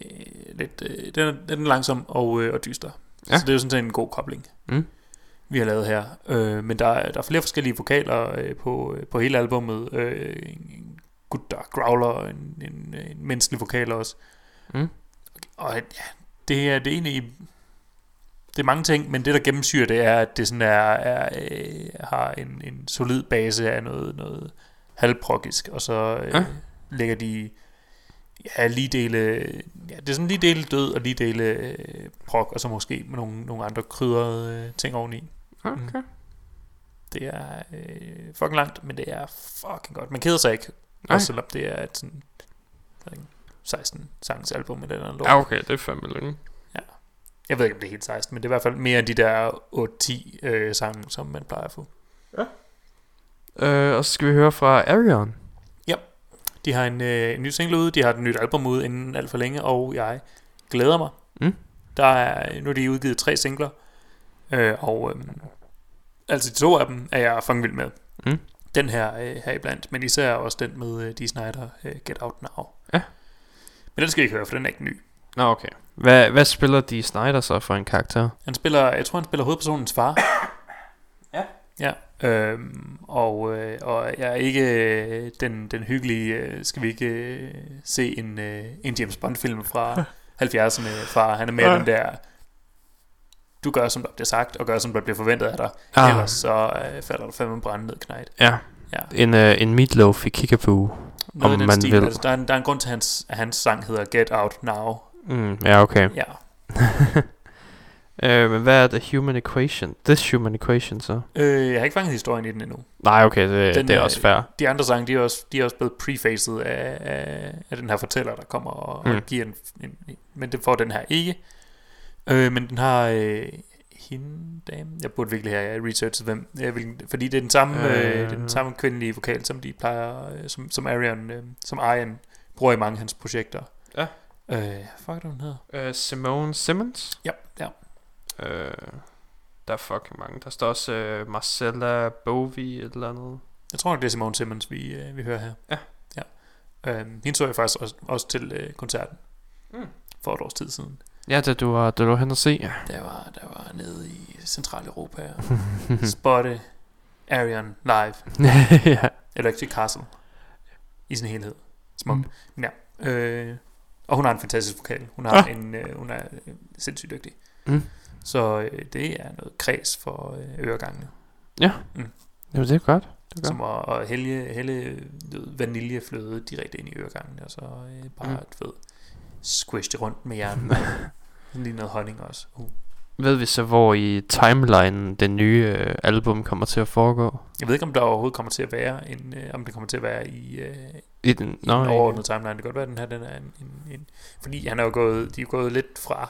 lidt, øh, den, er, den er langsom og, øh, og dyster. Ja. Så det er jo sådan set en god kobling, Mm. vi har lavet her. Øh, men der, er- der er flere forskellige vokaler øh, på, øh, på hele albummet. Øh, en en gut, der growler, en, en, en menneskelig vokal også. Mm. Og ja, det er, det er egentlig... Det er mange ting, men det der gennemsyrer det er, at det sådan er, er øh, har en, en solid base af noget, noget halvproggisk, og så øh, Ja. lægger de ja, lige dele, ja, det er sådan lige dele død og lige dele øh, prog, og så måske med nogle, nogle andre krydrede øh, ting oveni. Okay. Det er øh, fucking langt, men det er fucking godt. Man keder sig ikke, Nej. også selvom det er et sådan, 16 sangs album eller noget. Ja, okay, det er fandme længe. Jeg ved ikke, om det er helt 16, men det er i hvert fald mere end de der 8-10 øh, sange, som man plejer at få. Øh, og så skal vi høre fra Arion. De har en, øh, en ny single ude, de har et nyt album ude inden alt for længe, og jeg glæder mig. Mm. Der er, nu er de udgivet tre singler, øh, og øh, altså de to af dem er jeg fucking vild med. Mm. Den her øh, her iblandt, men især også den med øh, Dee Snider, øh, Get Out Now. Men den skal vi ikke høre, for den er ikke ny. Nå, okay. Hvad, hvad spiller de Snyder så for en karakter? Han spiller, jeg tror han spiller hovedpersonens far. Ja. Ja, øhm, og, øh, og jeg er ikke øh, den, den hyggelige, øh, skal vi ikke øh, se en, øh, en James Bond film fra 70'erne far. Han er mere Ja. den der, du gør som der bliver sagt, og gør som der bliver forventet af dig. Ah. Ellers så øh, falder du fandme brænde ned knægt. Ja. Ja. En, uh, en meatloaf i Kickapoo. Noget Om den man stil. vil. Altså, der, er en, der er en grund til, at hans, at hans sang hedder Get Out Now. Mm, ja, okay. Ja. Øh, men hvad er The Human Equation? This Human Equation så? Øh, jeg har ikke fanget historien i den endnu. Nej, okay, det, Den det er er- også fair. De andre sange, de er også, de er også blevet prefacet af, af, af den her fortæller, der kommer og, mm. Og giver en, en, en... Men det får den her ikke. Øh, men den har øh, hende, dame... Jeg burde virkelig have researchet, hvem... Jeg vil, fordi det er den samme, øh. Øh. det er den samme kvindelige vokal, som de plejer... Øh, som, som Arian, øh, som Arian bruger i mange af hans projekter. Ja. Øh, fuck, hvad hun hedder? Uh, Simone Simmons? Ja, ja. Øh, der er fucking mange. Der står også uh, Marcella Bovi et eller andet. Jeg tror nok, det er Simone Simmons, vi, øh, vi hører her. Ja. ja. Øh, hende så jeg faktisk også, også til øh, koncerten. Mm. For et års tid siden. Ja, da du var, da du var hen og se. Der var, der var nede i Centraleuropa og spotte Arian live. ja. Electric Castle. I sin helhed. Smukt. Mm. Ja. Øh, og hun har en fantastisk vokal. Hun, har Ah. en, øh, hun er øh, sindssygt dygtig. Mm. Så øh, det er noget kreds for øh, øregangene. Ja. Mm. Jamen, det er godt. Det er Som godt. at, at hælde, hælde vaniljefløde direkte ind i øregangene, og så øh, bare, mm. du ved, squish det rundt med jern. Lige noget honning også. Uh. Ved vi så, hvor i timeline den nye øh, album kommer til at foregå? Jeg ved ikke, om der overhovedet kommer til at være en, øh, om det kommer til at være i, øh, I den, i nå, en i- overordnet timeline. Det kan godt være, at den her, den er en, en, en fordi han er jo gået, de er jo gået lidt fra,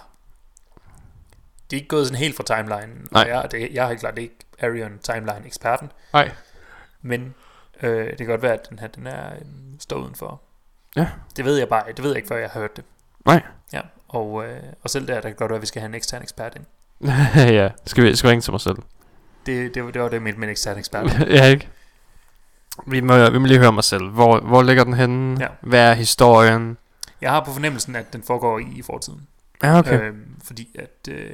de er ikke gået sådan helt fra timeline. Nej. Og jeg, det, jeg er helt klart ikke Arian timeline eksperten, Nej. men øh, det kan godt være, at den her, den er øh, står udenfor. Ja. Det ved jeg bare, det ved jeg ikke, før jeg har hørt det. Nej. Ja, og, øh, og selv der, der kan godt være, at vi skal have en ekstern ekspert ind. ja, skal vi, skal vi ringe til mig selv? Det, det, var- det var det, med en ekstern ekspert. ja, ikke? Vi må, vi må lige høre mig selv. Hvor, hvor ligger den henne? Ja. Hvad er historien? Jeg har på fornemmelsen, at den foregår i fortiden. Ja, okay. Øhm, fordi at øh,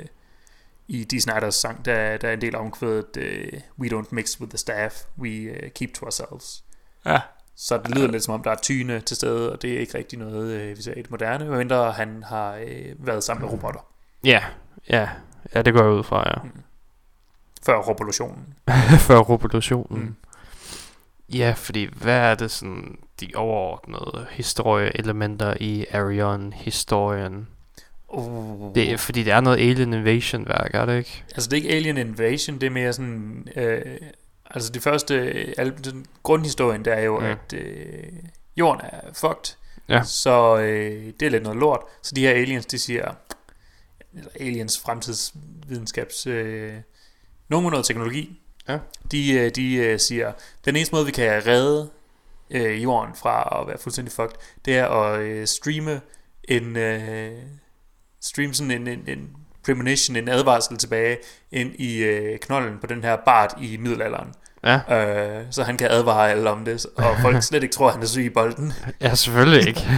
i Dee Snyders sang, der, der er en del omkvædet, øh, We don't mix with the staff, we uh, keep to ourselves. Ja. Så det lyder lidt som om, der er tyne til stede, og det er ikke rigtig noget, øh, vi ser i det moderne, medmindre han har øh, været sammen med robotter Ja, ja. Ja, det går jeg ud fra, ja. før revolutionen. Før revolutionen. Mm. Mm. Ja, fordi hvad er det sådan de overordnede historieelementer i Arion-historien? Uh. Det er, fordi det er noget Alien Invasion-værk, er det ikke? Altså det er ikke Alien Invasion, det er mere sådan... Øh, altså det første... Al, den, grundhistorien, der er jo, mm. at øh, jorden er fucked. Ja. Så øh, det er lidt noget lort. Så de her aliens, de siger... Eller aliens fremtidsvidenskabs... Øh, nogen med noget teknologi. Ja. De, øh, de øh, siger, den eneste måde, vi kan redde øh, jorden fra at være fuldstændig fucked, det er at øh, streame en... Øh, streame sådan en, en, en premonition, en advarsel tilbage ind i øh, knollen på den her bart i middelalderen. Ja, Øh, så han kan advare alle om det, og folk slet ikke tror, at han er syg i bolden. ja selvfølgelig ikke.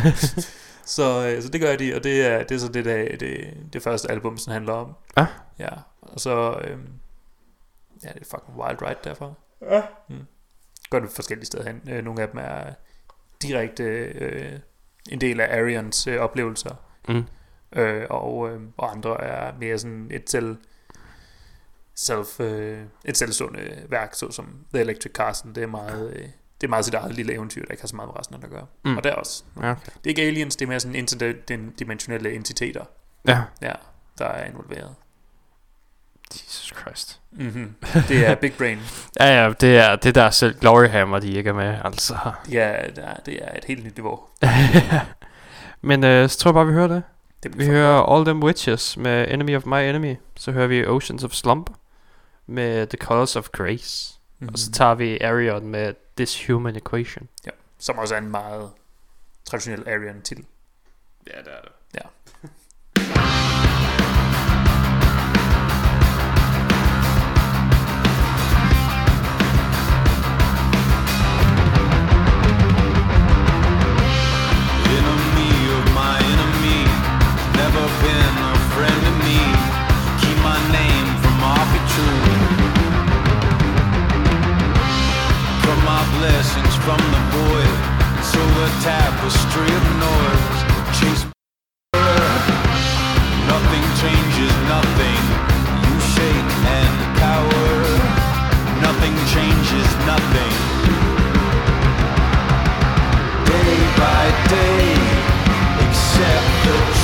Så, øh, så det gør de, og det er, det er så det, der, det, det første album, som handler om. Ja. Ja, og så... Øh, ja, det er fucking Wild Ride derfra. Ja. Mm. Gør det forskellige steder hen. Øh, nogle af dem er direkte øh, en del af Arians øh, oplevelser. Mm. øh, og, øh, og andre er mere sådan et selv self, øh, et selvstående værk, såsom The Electric Castle. Det er meget, øh, det er meget sit eget lille eventyr, der ikke har så meget med resten at gøre. Mm. Og der er også. Ja, okay. Det er ikke aliens, det er mere sådan interdimensionelle entiteter, ja. ja, der er involveret. Jesus Christ. Mm-hmm. Det er Big Brain. Ja, ja, det er det der selv Gloryhammer, de ikke er med, altså. Ja, det er, det er et helt nyt niveau. Men øh, så tror jeg bare, vi hører det. Det Vi hører All Them Witches med Enemy of My Enemy. Så hører vi Oceans of Slump med The Colors of Grace. mm-hmm. Og så tager vi Arion med This Human Equation. Som også er en meget traditionel Aryan titel. Ja, det er det. From the void, so the tapestry of noise. Chase nothing changes, nothing. You shake and cower. Nothing changes, nothing day by day, accept the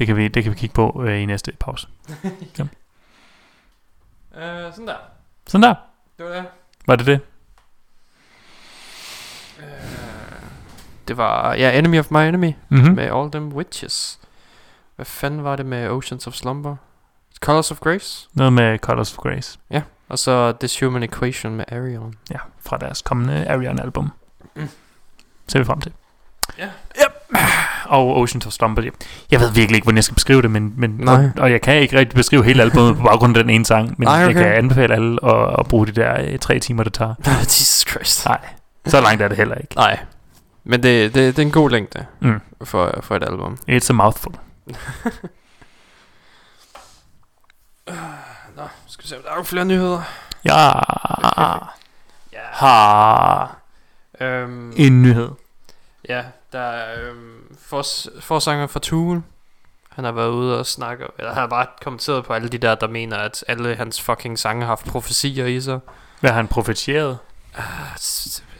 Det kan vi, det kan vi kigge på øh, i næste pause. Øh, sådan der. Sådan der. Det var det. Var det det? Øh, det var, ja, Enemy of My Enemy. Mm-hmm. Med All Them Witches. Hvad fanden var det med Oceans of Slumber? Colors of Grace? Noget med Colors of Grace. Og så This Human Equation med Arion. Ja, fra deres kommende Arion-album. Mm. Ser vi frem til. Ja. Yep. Og Oceans of Slumber. Jeg- Jeg ved virkelig ikke, hvordan jeg skal beskrive det, men, men Nej. og, og, jeg kan ikke rigtig beskrive hele albumet på baggrund af den ene sang, men Nej, jeg okay. kan anbefale alle at, at bruge de der øh, tre timer, det tager. Jesus Christ. Nej, så langt er det heller ikke. Nej. Men det, det, det er en god længde Mm. for, for et album. It's a mouthful. Nå, skal vi se, om der er flere nyheder. Ja. Ja. Har Øhm, en nyhed. ja, der er øhm, fors, forsanger fra Tool. Han har været ude og snakke, eller han har bare kommenteret på alle de der, der mener, at alle hans fucking sange har haft profetier i sig. Hvad har han profetieret? Ah,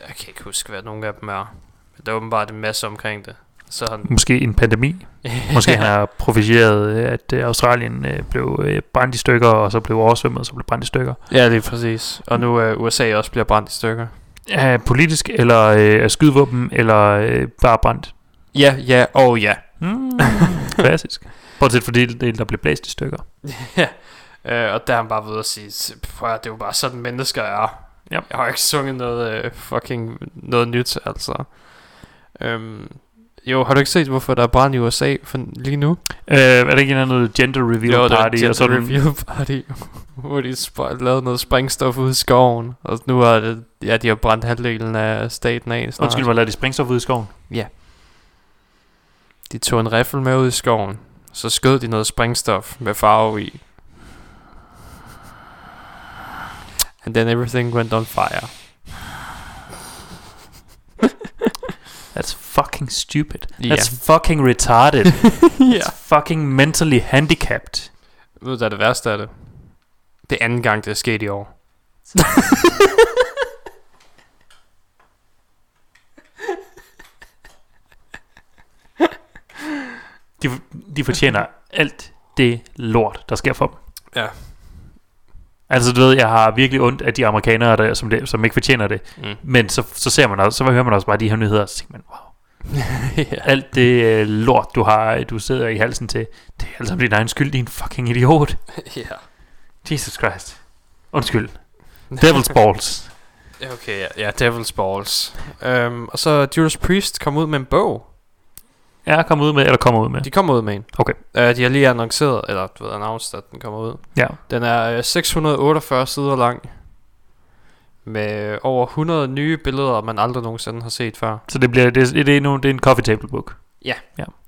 Jeg kan ikke huske, hvad nogle af dem er. Men der er åbenbart en masse omkring det. Så han... Måske en pandemi. Måske han har profetieret, øh, at øh, Australien øh, blev øh, brændt i stykker, og så blev oversvømmet, og så blev brændt i stykker. ja, lige præcis. Og nu er USA også bliver brændt i stykker. Af politisk, eller øh, af skydevåben, eller øh, bare brændt. Ja, ja og ja. Mm, klassisk. Bortset for det, del, der blev blæst i stykker. ja. Øh, og der er han bare ved at sige, "S- prøv det er jo bare sådan mennesker er. Ja. Jeg har ikke sunget noget øh, fucking noget nyt, altså. Øhm, jo, har du ikke set, hvorfor der er brand i USA for lige nu? Øh, er der ikke en eller anden gender reveal Jo, party? og sådan, review party, hvor de sp- lavede noget sprængstof ude i skoven. Og nu er det, ja, de har brændt halvdelen af staten af snart. Undskyld, hvor lader de sprængstof ud i skoven? De tog en riffel med ud i skoven. Så skød de noget sprængstof med farve i. And then everything went on fire. That's fucking stupid. Ja. That's fucking retarded. ja. It's fucking mentally handicapped. Ved du, hvad det værste af det? Det er anden gang, det er sket i år. De, de fortjener alt det lort, der sker for dem. Ja. Altså, du ved, jeg har virkelig ondt af de amerikanere, der, som, det, som ikke fortjener det. Mm. Men så, så ser man også, så hører man også bare de her nyheder, og så tænker man, wow, ja. alt det øh, lort, du har, du sidder i halsen til, det er altså din egen skyld, din fucking idiot. ja. Jesus Christ. Undskyld. Devil's balls. Okay, ja, ja Devil's Balls. Um, og så Judas Priest kom ud med en bog. Ja, kom ud med, eller kommer ud med. De kommer ud med en. Okay. Uh, de har lige annonceret, eller du ved, announced, at den kommer ud. Ja. Den er øh, 648 sider lang. Med over 100 nye billeder, man aldrig nogensinde har set før. Så det bliver, det, det, er, nu, det er en coffee table book.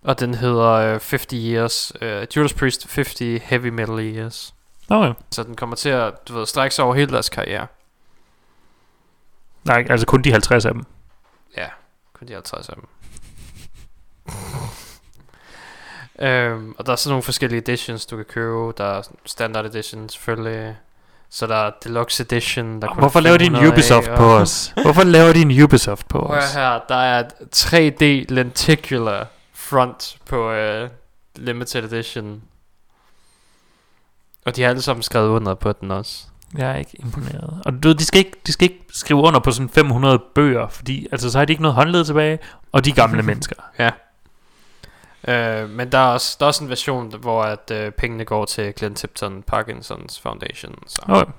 Og den hedder øh, 50 Years, uh, Judas Priest 50 Heavy Metal Years. Okay. Så den kommer til at, du ved, strække sig over hele deres karriere. Nej, altså kun de 50 af dem. Ja, kun de 50 af dem. Øhm, og der er sådan nogle forskellige editions, du kan købe. Der er standard edition selvfølgelig. Så der er deluxe edition. Der er Hvorfor laver de en 500 af, Ubisoft og- på os? Hvorfor laver de en Ubisoft på Prøv os? her, der er et 3D lenticular front på uh, limited edition. Og de har alle sammen skrevet under på den også. Jeg er ikke imponeret. Og du ved, de skal ikke, de skal ikke skrive under på sådan 500 bøger, fordi altså, så har de ikke noget håndled tilbage, og de er gamle mennesker. Uh, men der er, også, der er også en version, hvor at, uh, pengene går til Glenn Tipton Parkinsons Foundation. Så Okay.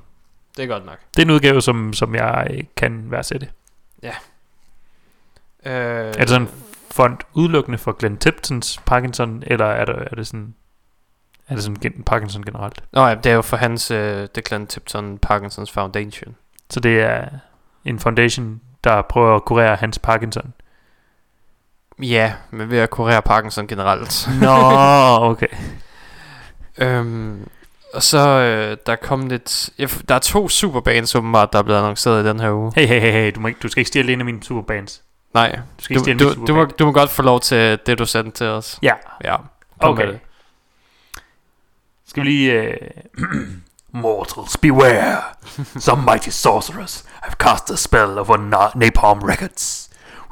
det er godt nok. Det er en udgave, som, som jeg øh, kan værdsætte. Uh, Er det sådan en fond udelukkende for Glenn Tiptons Parkinson, eller er det, er det sådan... Er det sådan Parkinson generelt? Nå ja, det er jo for hans, uh, det er Glenn Tipton Parkinsons Foundation. Så det er en foundation, der prøver at kurere hans Parkinson. Ja, men ved at kurere Parkinson generelt. Nå, okay. Øhm, og så øh, der kom lidt... Ja, der er to superbands åbenbart, der er blevet annonceret i den her uge. Hey, hey, hey, hey, du, må ikke, du skal ikke stjæle en af mine superbands. Nej, Du skal ikke du, du, du, må, du må godt få lov til det, du sendte til os. Ja, Ja, med okay. det. Skal vi lige... Øh, Mortals, beware! Some mighty sorcerers have cast a spell over Na- Napalm Records.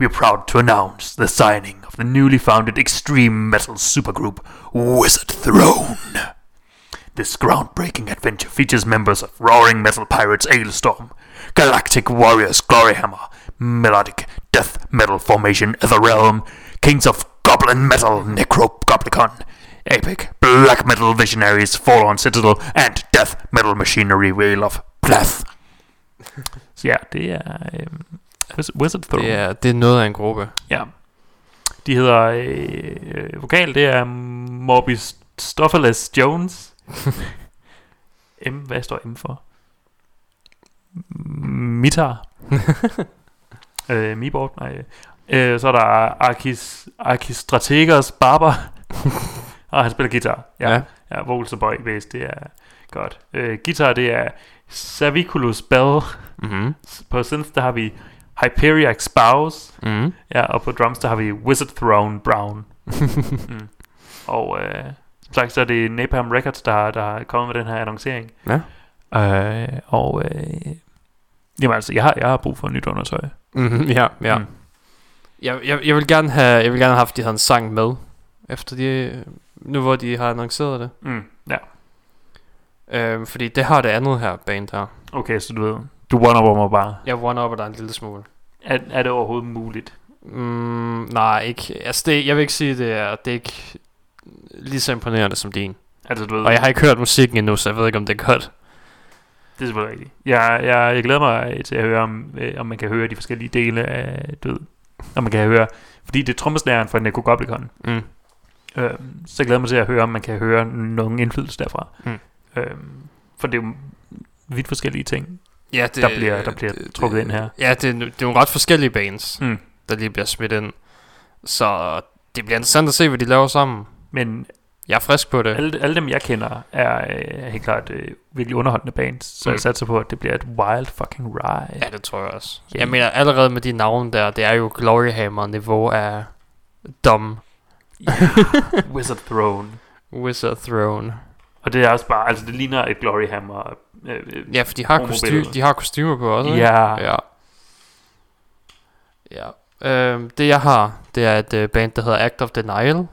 We are proud to announce the signing of the newly founded extreme metal supergroup Wizard Throne. This groundbreaking adventure features members of Roaring Metal Pirates Ailstorm, Galactic Warriors Gloryhammer, Melodic Death Metal Formation Etherrealm, Kings of Goblin Metal Necrogoblicon, Epic Black Metal Visionaries Fallen Citadel, and Death Metal Machinery Wheel of Plath. Så ja, Wizard Throne. Det er, det er noget af en gruppe. Ja. De hedder øh, øh, vokal, det er Morbis Stoffeless Jones. M, hvad står M for? Mitar. øh, Mibort, nej. Øh, så er der Arkis, Arkis Strategers Barber. og han spiller guitar. Ja, Ja. ja. og boy bass, det er godt. Øh, guitar, det er Saviculus Bell. Mhm. På synth, der har vi Hyperiac Spouse. Mhm. Ja, og på drums, der har vi Wizard Throne Brown. mm. Og øh, som sagt, så er det Napalm Records, der, der har kommet med den her annoncering. Ja. Øh, og øh, jamen altså, jeg har, jeg har brug for nyt undertøj. Mhm. Ja, ja. Mm. Jeg, jeg, jeg vil gerne have, jeg vil gerne have haft, de havde en sang med. Efter de, nu hvor de har annonceret det. Mm. Ja, Øhm, fordi det har det andet her band her. okay, så du ved, du one mig bare. Jeg one-upper dig en lille smule. Er, er det overhovedet muligt? Mm, nej, ikke. Altså, det, jeg vil ikke sige, det er, det er ikke lige så imponerende som din. Altså, du ved, Og jeg har ikke hørt musikken endnu, så jeg ved ikke, om det er godt. det er selvfølgelig rigtigt. Jeg, jeg, jeg glæder mig til at høre, om, øh, om man kan høre de forskellige dele af, du ved, om man kan høre, fordi det er trommeslæren fra Necrogoblicon. Mm. Øh, så jeg glæder mig til at høre, om man kan høre nogen indflydelse derfra. Mm. Øh, for det er jo vidt forskellige ting. Ja, det, Der bliver- der bliver trukket ind her. Ja, det, er- det er nogle ret forskellige bands, Mm. der lige bliver smidt ind. Så det bliver interessant at se, hvad de laver sammen. Men Jeg er frisk på det. alle, alle dem, jeg kender, er øh, helt klart øh, virkelig underholdende bands. Så Mm. jeg satser på, at det bliver et wild fucking ride. Ja, det tror jeg også. Ja. Jeg mener, allerede med de navne der, det er jo Gloryhammer-niveau af Dom Wizard Throne. Wizard Throne. Og det er også bare, altså det ligner et Glory Hammer. Øh, øh, Ja, for de har, kostymer, de har kostymer på også, ikke? ja. Ja. Ja. Øhm, det jeg har, det er et uh, band, der hedder Act of Denial.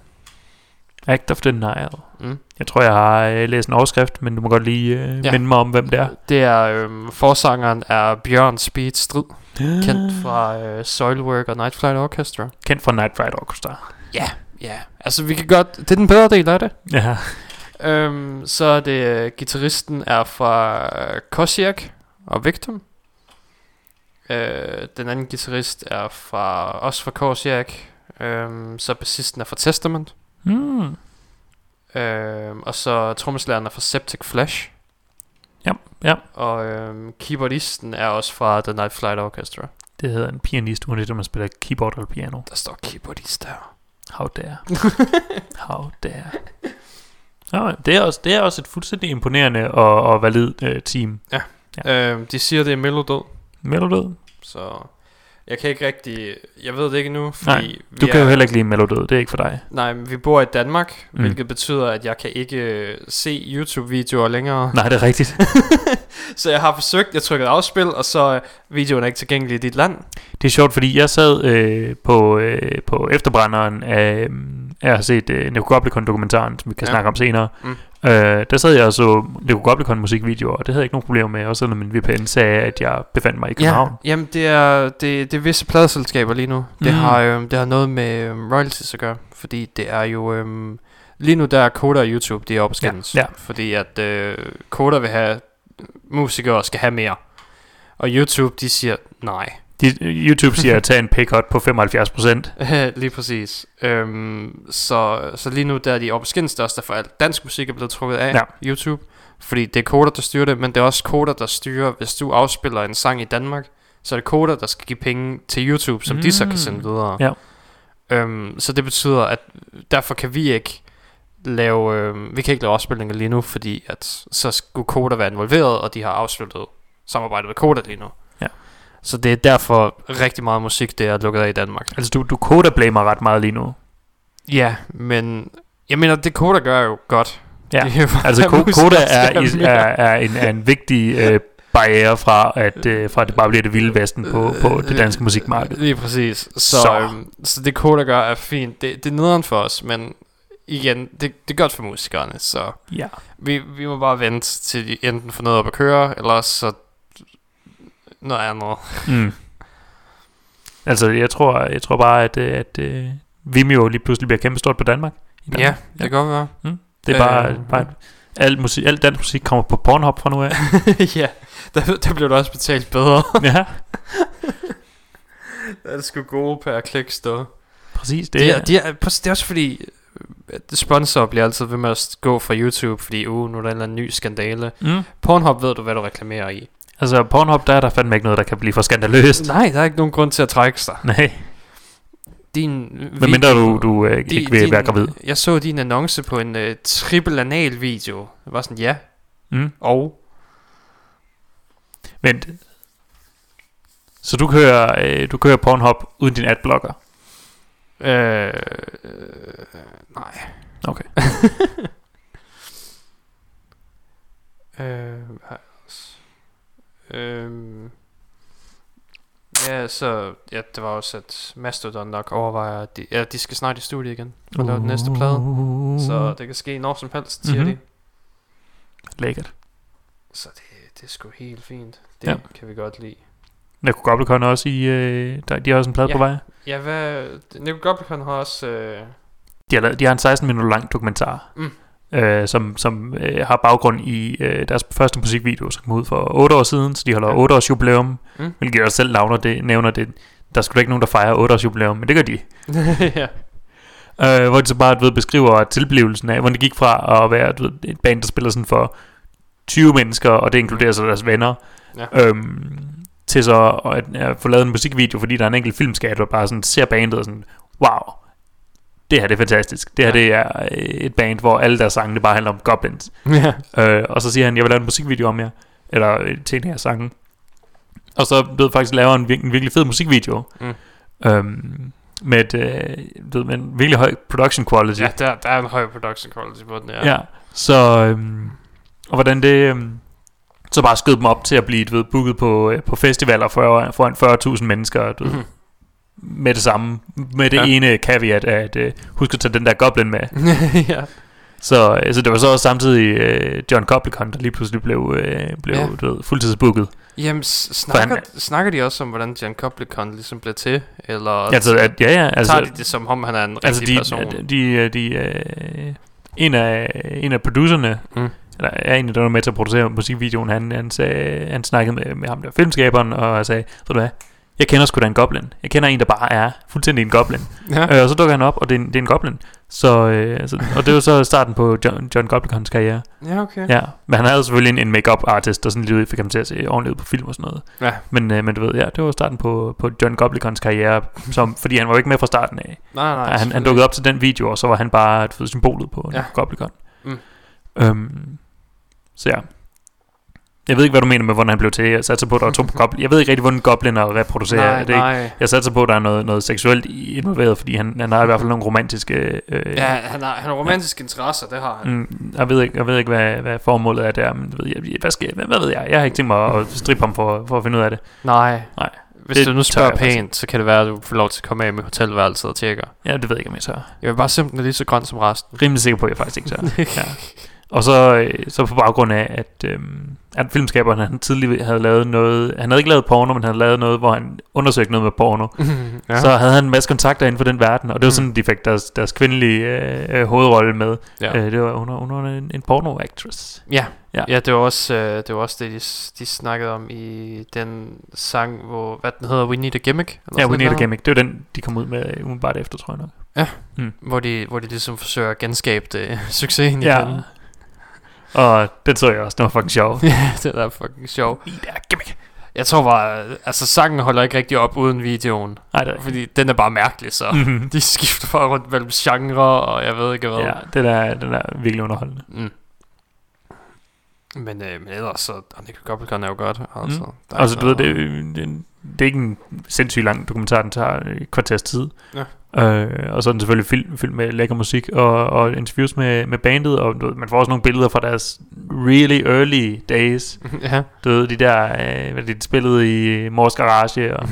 Act of Denial. Mm. Jeg tror, jeg har øh, læst en overskrift, men du må godt lige øh, Ja. minde mig om, hvem det er. Det er, øhm, forsangeren er Bjørn Speed Strid, kendt fra øh, Soilwork og Night Flight Orchestra. Kendt fra Night Ride Orchestra. Ja, ja. Altså, vi kan godt... Det er den bedre del af det. Ja. Øhm, så er det... Øh, gitarristen er fra øh, Kosiak og Victim. Øh, den anden guitarist er fra, også fra Kosiak. Øhm, så bassisten er fra Testament. Mm. Øhm, og så trommeslageren er fra Septic Flesh. Ja, ja. Og øhm, keyboardisten er også fra The Night Flight Orchestra. Det hedder en pianist, uanset om man spiller keyboard eller piano. Der står keyboardist der. How dare. How dare. Ja, det, er også, det er også et fuldstændig imponerende og, og valid øh, team. Øhm, de siger, det er melodød. Melodød. Så jeg kan ikke rigtig... Jeg ved det ikke nu, Nej, fordi... Du vi kan er, jo heller ikke lide melodød, det er ikke for dig. Nej, men vi bor i Danmark, mm. Hvilket betyder, at jeg kan ikke øh, se YouTube-videoer længere. Nej, det er rigtigt. Så jeg har forsøgt, jeg trykkede afspil, og så øh, videoen er ikke tilgængelig i dit land. Det er sjovt, fordi jeg sad øh, på, øh, på efterbrænderen af, øh, jeg har set øh, Necrogoblicon-dokumentaren, som vi kan Ja. ja. snakke om senere. Mm. Øh, der sad jeg og så Necrogoblicon-musikvideoer, og det havde jeg ikke nogen problemer med, også selvom min VPN sagde, at jeg befandt mig i København. jamen det er, det, det er visse pladeselskaber lige nu. Det, Mm. har, øh, det har noget med øh, royalties at gøre, fordi det er jo... Øh, lige nu der er Koda og YouTube, de er skændes. Ja, ja. Fordi at øh, Koda vil have, musikere skal have mere. Og YouTube, de siger nej. De, YouTube siger at tage en pay cut på 75%. Lige præcis. Øhm, så, så lige nu der er de er også derfor alt dansk musik er blevet trukket af Ja. YouTube. Fordi det er koder, der styrer det, men det er også koder, der styrer, hvis du afspiller en sang i Danmark, så er det koder, der skal give penge til YouTube, som mm. de så kan Mm. sende videre. Ja. Øhm, så det betyder, at derfor kan vi ikke lave, øhm, vi kan ikke lave afspilninger lige nu, fordi at så skulle koder være involveret, og de har afsluttet samarbejdet med koder lige nu. Så det er derfor rigtig meget musik, det er lukket af i Danmark. Altså, du, du coder blamer ret meget lige nu. Ja, men jeg mener, det Koda gør jo godt. Ja, altså ko- koda er, er, er, en, er en vigtig øh, barriere fra, at, øh, fra at det bare bliver det vilde vesten på, på det danske musikmarked. Lige præcis. Så, Så. så. Øhm, så det Koda gør er fint. Det, det er nederen for os, men igen, det, det er godt for musikerne, så Ja. vi, vi må bare vente til de enten får noget op at køre, eller så noget andet. Mm. Altså, jeg tror, jeg tror bare, at, øh, at uh, Vimeo lige pludselig bliver kæmpestort på Danmark. I Danmark. Ja, det kan godt være. Det er bare, Øh, bare al, musik, al dansk musik kommer på Pornhub fra nu af. ja, der, der bliver du også betalt bedre. ja, det er sgu gode per klik stå. præcis. Det Det er, de er, det er også fordi, øh, sponsor bliver altid ved med at gå fra YouTube, fordi uh, nu er der en eller anden ny skandale. mm. Pornhub ved du, hvad du reklamerer i. Altså, Pornhub, der er der fandme ikke noget, der kan blive for skandaløst. Nej, der er ikke nogen grund til at trække sig. Nej, Din men mindre du, du øh, di- ikke vil være gravid. Jeg så din annonce på en uh, triple anal video. Det var sådan, ja, Mm. og. Vent. Så du kører, øh, du kører Pornhub uden din adblocker? Øh, nej. Okay. Øh, hvad? Øhm, ja, så ja, det var også, at Mastodon nok overvejer, at de, ja, de skal snart i studiet igen og lave den næste plade. Så det kan ske når som helst, siger Mhm. de. Lækkert. Så det, det er sgu helt fint. Det Ja. kan vi godt lide. Nico Goblikon er også i, øh, der, de har også en plade Ja. på vej. Ja, hvad... Nico Goblikon har også... Øh, De har, lavet, de har en 16 minutter lang dokumentar, Mm. Øh, som, som øh, har baggrund i øh, deres første musikvideo, som kom ud for 8 år siden, så de holder Ja. 8 års jubilæum, Mm. hvilket jeg selv nævner det, nævner det. Der er da ikke nogen, der fejrer 8 års jubilæum, men det gør de. ja. Øh, hvor de så bare ved, beskriver tilblivelsen af, hvordan det gik fra at være ved, et band, der spiller sådan for 20 mennesker, og det inkluderer så deres venner, Ja. øhm, til så at, at få lavet en musikvideo, fordi der er en enkelt filmskat, og bare sådan ser bandet og sådan, wow, det her det er fantastisk. Det her Ja. det er øh, et band, hvor alle deres sange det bare handler om goblins. ja. Øh, og så siger han, jeg vil lave en musikvideo om jer, eller øh, til den her sange. Og så blev faktisk lavet en, en virkelig fed musikvideo. Mm. Øhm, med, et, øh, med en virkelig høj production quality. ja der, der er en høj production quality på den, ja. Ja, så... Øhm, og hvordan det... Øhm, så bare skød dem op til at blive du ved, booket på, øh, på festivaler for, foran 40.000 mennesker du ved, Mhm. Med det samme. Med det ja. Ene caveat, at øh, husk at tage den der goblin med. ja. Så, øh, så det var så også samtidig øh, John Coplicon, der lige pludselig blev, øh, blev Ja. du ved, fuldtidsbooket. Jamen, snakker, han- snakker de også om, hvordan Jan Coplicon ligesom blev til? Eller Altså, at, ja, ja, altså, tager de det som om, han er en altså rigtig de, person? de, de, de øh, en af, en af producerne, Mm. eller er en af der var med til at producere musikvideoen, han, han, sagde, han snakkede med, med ham der filmskaberen, og sagde, ved du hvad, jeg kender sgu da en goblin. Jeg kender en, der bare er fuldstændig en goblin. Ja. Øh, og så dukker han op, og det er en, det er en goblin. Så, øh, altså, og det var så starten på John, John Goblicons karriere. ja, okay. Ja, men han havde selvfølgelig en, en make-up artist, der sådan lige fik ham til at se ordentligt ud på film og sådan noget. Ja. Men, øh, men du ved, ja, det var starten på, på John Goblicons karriere, som, fordi han var jo ikke med fra starten af. Nej, nej. Han, han dukkede op til den video, og så var han bare ved, symbolet på ja. Goblicon. Mm. Øhm, så ja. Jeg ved ikke, hvad du mener med, hvordan han blev til. Jeg satte på, at der var to goblin. Jeg ved ikke rigtig, hvordan gobliner reproducerer. Nej, er det ikke? Jeg satser på, at der er noget, noget seksuelt involveret, fordi han, han har i hvert fald nogle romantiske... Øh, Ja, han har, han har romantiske interesser, det har han. Mm, jeg ved ikke, jeg ved ikke hvad, hvad formålet er der, men ved, jeg, hvad, skal, hvad, hvad ved jeg? Jeg har ikke tænkt mig at strippe ham for, for at finde ud af det. Nej. Nej. Hvis Det du nu spørger jeg pænt, så kan det være, at du får lov til at komme af med hotelværelset og tjekker. Ja, det ved jeg ikke, om jeg tør. Jeg vil bare simpelthen lige så grøn som resten. Rimelig sikker på, at jeg faktisk ikke tør. ja. Og så, øh, så på baggrund af, at, øhm, at filmskaberen han tidligere havde lavet noget, han havde ikke lavet porno, men han havde lavet noget, hvor han undersøgte noget med porno. Ja. Så havde han en masse kontakter inden for den verden, og det var Mm. sådan, de fik deres, deres kvindelige øh, øh, hovedrolle med. ja. Ja. Øh, det var under, under en, en porno-actress. Ja, Ja. ja. ja det, var også, øh, det var også det, de, de snakkede om i den sang, hvor, hvad den hedder, We Need a Gimmick? Eller Ja, We Need a Gimmick. Det var den, de kom ud med øh, umiddelbart efter, tror jeg nok. Hvor de, hvor de ligesom forsøger at genskabe det, succesen Ja. igen. Og den så jeg også, den var fucking sjov. Ja, det er fucking sjov. Jeg tror bare, altså sangen holder ikke rigtig op uden videoen. Nej, det er Fordi den er bare mærkelig, så Mhm. de skifter bare rundt mellem genre, og jeg ved ikke hvad. Ja, den er, den er virkelig underholdende. Mm. Men, øh, men ellers så, og Nico Goblicon er jo godt, altså. Mm. Altså, du ved, det, det, det er ikke en sindssygt lang dokumentar, den tager et kvarters tid. Ja. Øh, og så er den selvfølgelig fyldt fyldt med lækker musik og, og interviews med, med bandet, og du ved, man får også nogle billeder fra deres really early days. ja. Du ved, de der, øh, hvad det, de spillede i Mors Garage, og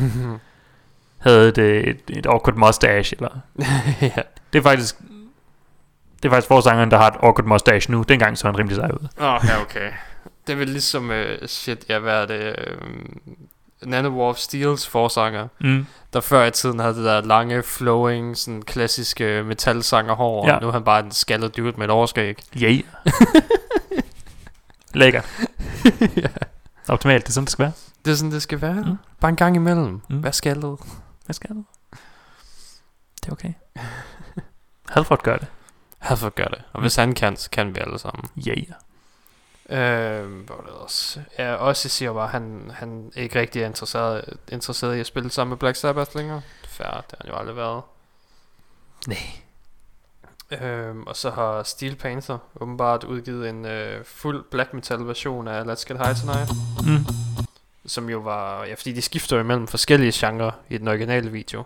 havde et, øh, et, et awkward mustache, eller... ja. Det er faktisk... Det er faktisk forsangeren, der har et awkward mustache nu. Dengang så han rimelig sej ud. Åh, oh, ja, okay. Det vel ligesom, uh, shit, jeg hvad er det, um, Nanowar Steels forsanger, Mm. der før i tiden havde det der lange, flowing, sådan klassiske metalsangerhår, Ja. og nu er han bare en skaldet dude med et overskæg. Yeah. Lækker. Optimalt, det er sådan, det skal være. Det er sådan, det skal være. Mm. Mm. Bare en gang imellem. Mm. Mm. Hvad skaldet? Hvad skal du? Det er okay. Halford gør det. Halford gør det. Og hvis han kan, så kan vi alle sammen. Yeah. Øh, var det også? Ja, også siger bare, at han, han ikke rigtig er interesseret, interesseret i at spille sammen med Black Sabbath længere. Fair, det har han jo aldrig været. Nej. Øhm, og så har Steel Panther åbenbart udgivet en øh, fuld black metal version af Let's Get High Tonight. Mm. Som jo var, ja fordi de skifter imellem forskellige genrer i den originale video.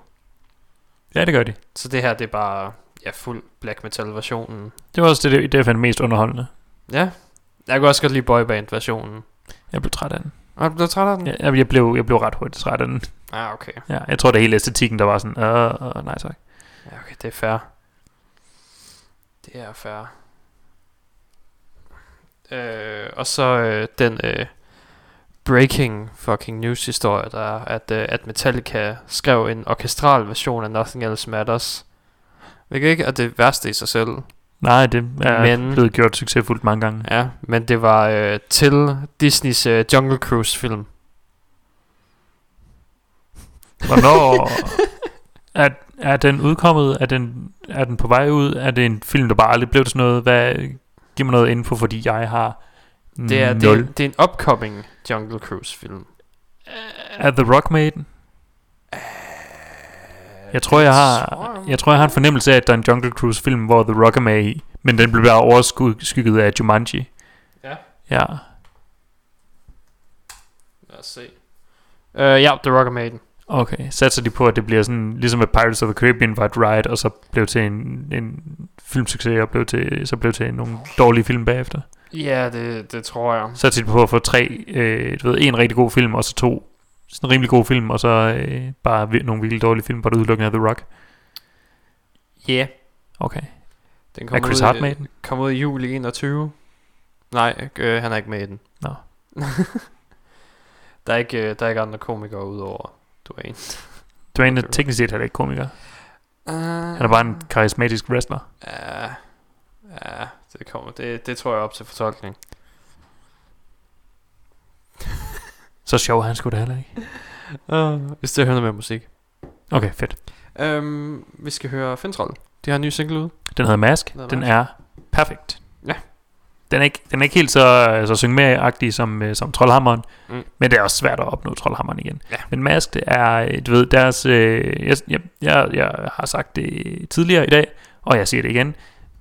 Ja, det gør de. Så det her det er bare, ja fuld black metal versionen. Det var også det, det, det jeg fandt mest underholdende. Ja, jeg kunne også godt lide boyband versionen. Jeg blev træt af den. Og du blev træt af den? Jeg, jeg, blev, jeg blev ret hurtigt træt af den. Ah, okay. Ja, jeg tror, det er hele æstetikken, der var sådan, øh, øh, nej tak. Ja, okay, det er fair. Det er fair. Øh, og så øh, den øh, breaking fucking news historie, der er, at, øh, at Metallica skrev en orkestral version af Nothing Else Matters. Hvilket ikke er det værste i sig selv. Nej, det er Men... Blevet gjort succesfuldt mange gange. Ja, men det var øh, til Disneys øh, Jungle Cruise film. Hvornår er, er den udkommet? Er den, er den på vej ud? Er det en film, der bare aldrig blev til sådan noget? Hvad, giv mig noget info, fordi jeg har Det er, det, nul. er, det er en upcoming Jungle Cruise film. Er The Rock med den? Jeg tror, jeg har, jeg tror, jeg har en fornemmelse af, at der er en Jungle Cruise film, hvor The Rock er med i, men den blev bare overskygget af Jumanji. Ja. Ja. Lad os se. Øh, ja, The Rock er med i den. Okay, satser de på, at det bliver sådan, ligesom at Pirates of the Caribbean var et ride, og så blev til en, en filmsucces, og blev til, så blev til nogle dårlige film bagefter. Ja, det, det tror jeg. Satser de på at få tre, øh, du ved, en rigtig god film, og så to sådan rimelig gode film, og så øh, bare nogle virkelig dårlige film, det udelukkende er The Rock. Ja. Yeah. Okay. Den Er kom Chris ud, Hart i- med i den? Kom ud i juli 21. Nej, øh, han er ikke med i den. Nå. der, er ikke, øh, der er ikke andre komikere udover Dwayne. Dwayne er teknisk set heller ikke komiker. Uh, Han er bare en karismatisk wrestler. Ja, ja det, kommer, det, det tror jeg er op til fortolkning. Så sjov han sgu da heller ikke. Uh, hvis det hører noget med musik. Okay, fedt. Um, vi skal høre Fintroll. De har en ny single ud. Den hedder Mask. Den hedder Den Mask. er perfekt. Ja. Den er ikke, den er ikke helt så altså, synge med som, øh, som Trollhammeren, Mm. men det er også svært at opnå Trollhammeren igen. Ja. Men Mask, det er, øh, du ved, deres, øh, jeg, jeg, jeg, jeg har sagt det tidligere i dag, og jeg siger det igen.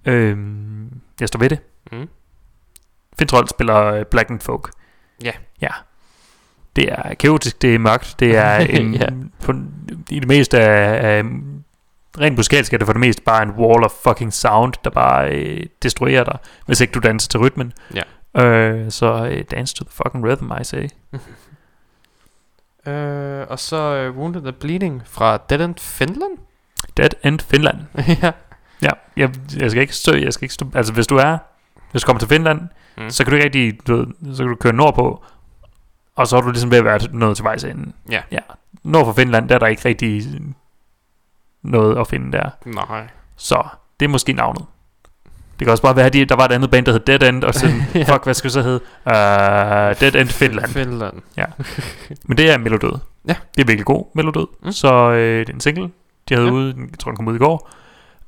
Øhm, jeg står ved det. Mm. Fintroll spiller øh, Black and Folk. Ja. Ja. Det er kaotisk, det er mørkt, det er en, Ja. på, i det meste af, af rent musikalsk er det for det meste bare en wall of fucking sound, der bare øh, destruerer dig, hvis ikke du danser til rytmen. Ja. Øh, så øh, dance to the fucking rhythm, I say. Uh, og så uh, Wounded and Bleeding fra Dead End Finland. Dead End Finland. ja. Ja, jeg, jeg skal ikke stå, jeg skal ikke stå, altså hvis du er, hvis du kommer til Finland, Mm. så kan du ikke rigtig, du så kan du køre nordpå, og så er du ligesom ved at være nået til vejs ende. Ja. ja. Nord for Finland, der er der ikke rigtig noget at finde der. Nej. Så det er måske navnet. Det kan også bare være, at de- der var et andet band, der hed Dead End, og sådan, Ja. fuck, hvad skal det så hedde? Uh, Dead End Finland. Finland. Men det er Melodød. Ja. Det er virkelig god Melodød. Mm. Så øh, det er en single, de havde Ja. ja. ude, jeg tror den kom ud i går.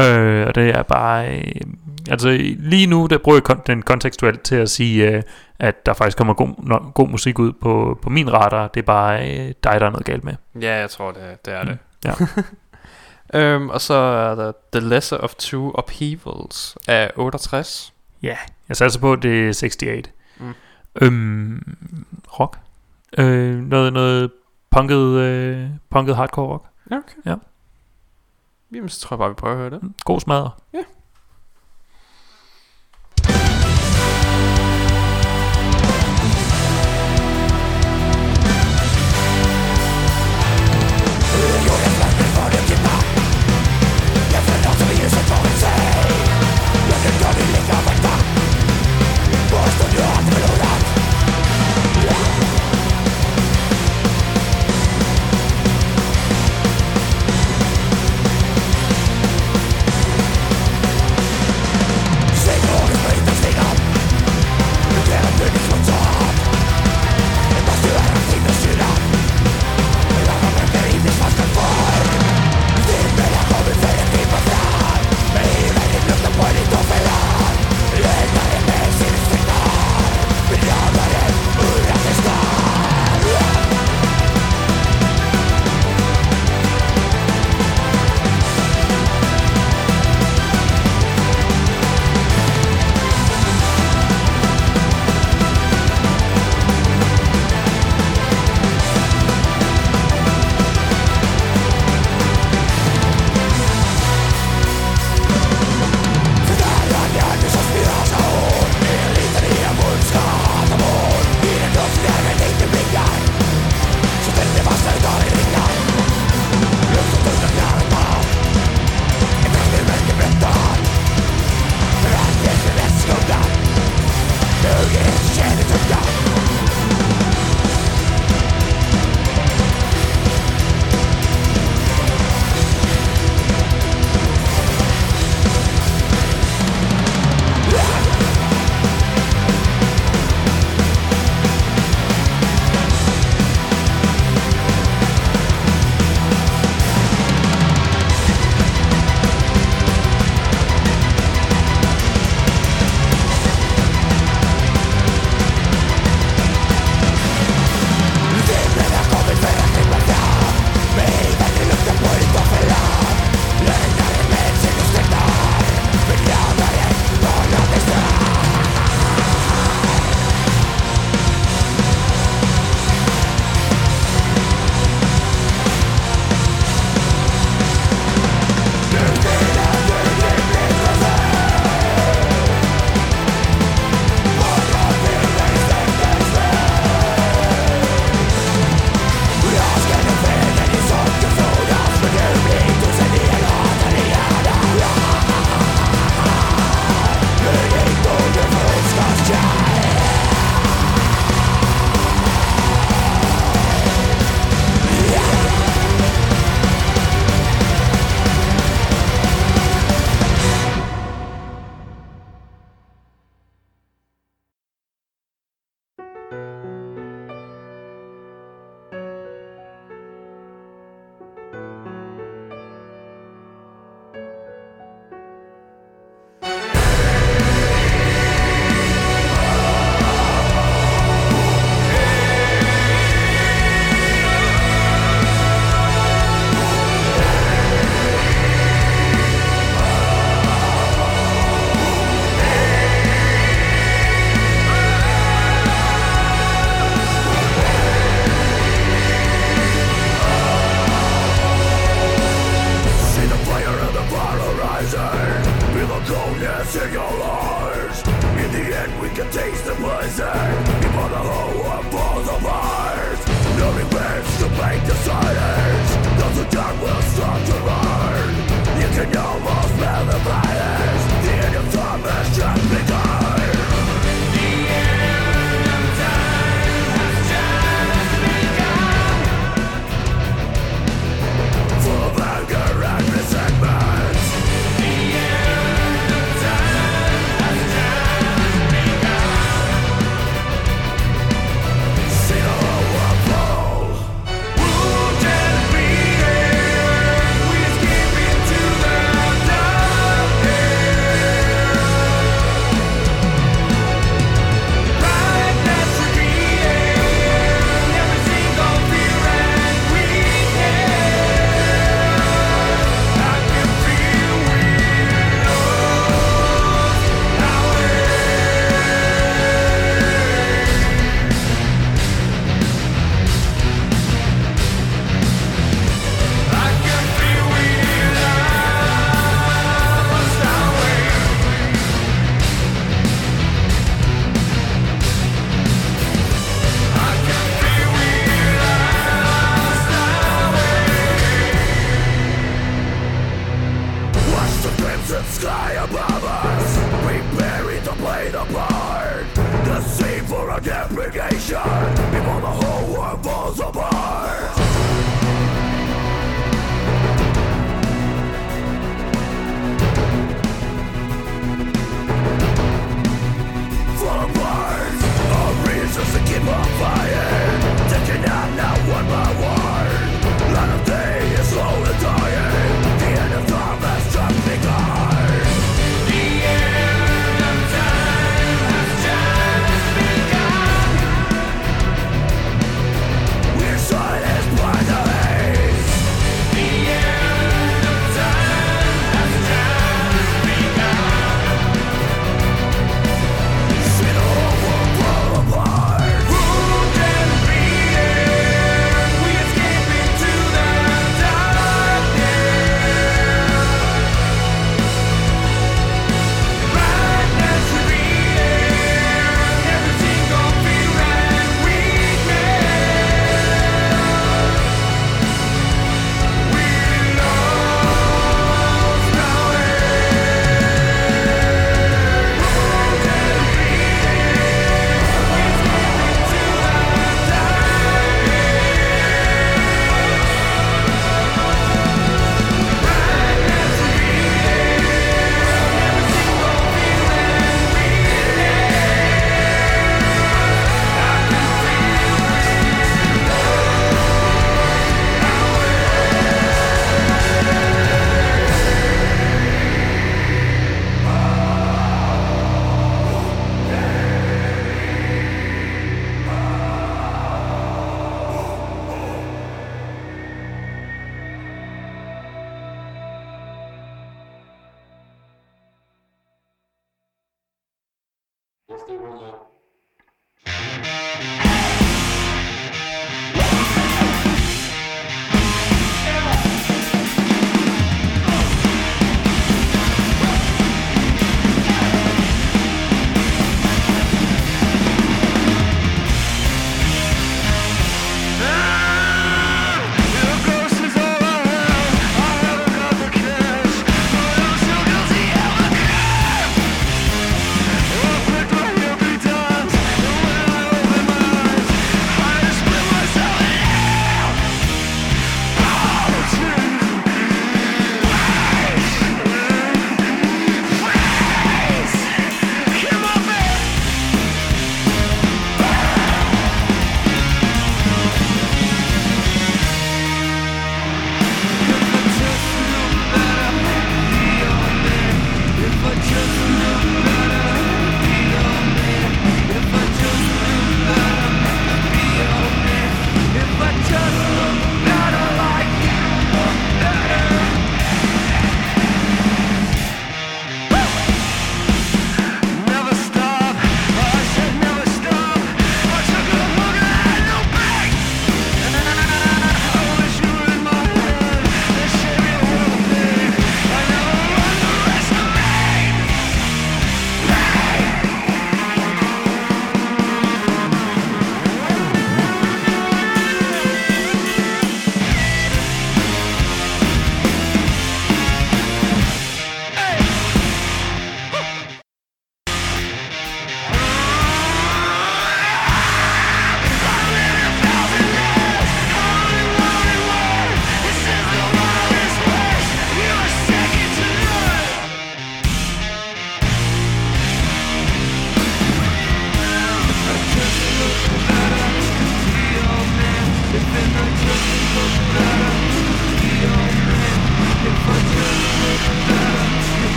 Øh, og det er bare, øh, altså lige nu, der bruger jeg den kontekstuelt til at sige, øh, at der faktisk kommer god, no, god musik ud på, på min radar. Det er bare øh, dig, der er noget galt med. Ja, jeg tror, det, det er det. Ja. um, og så er der The Lesser of Two Upheavals af 68. Jeg satser på, at det er 68. Mm. Øhm, rock. Øh, noget, noget punket, øh, punket hardcore rock. Ja, okay. Ja. Jamen, så tror jeg bare, vi prøver at høre det. God smadre. Full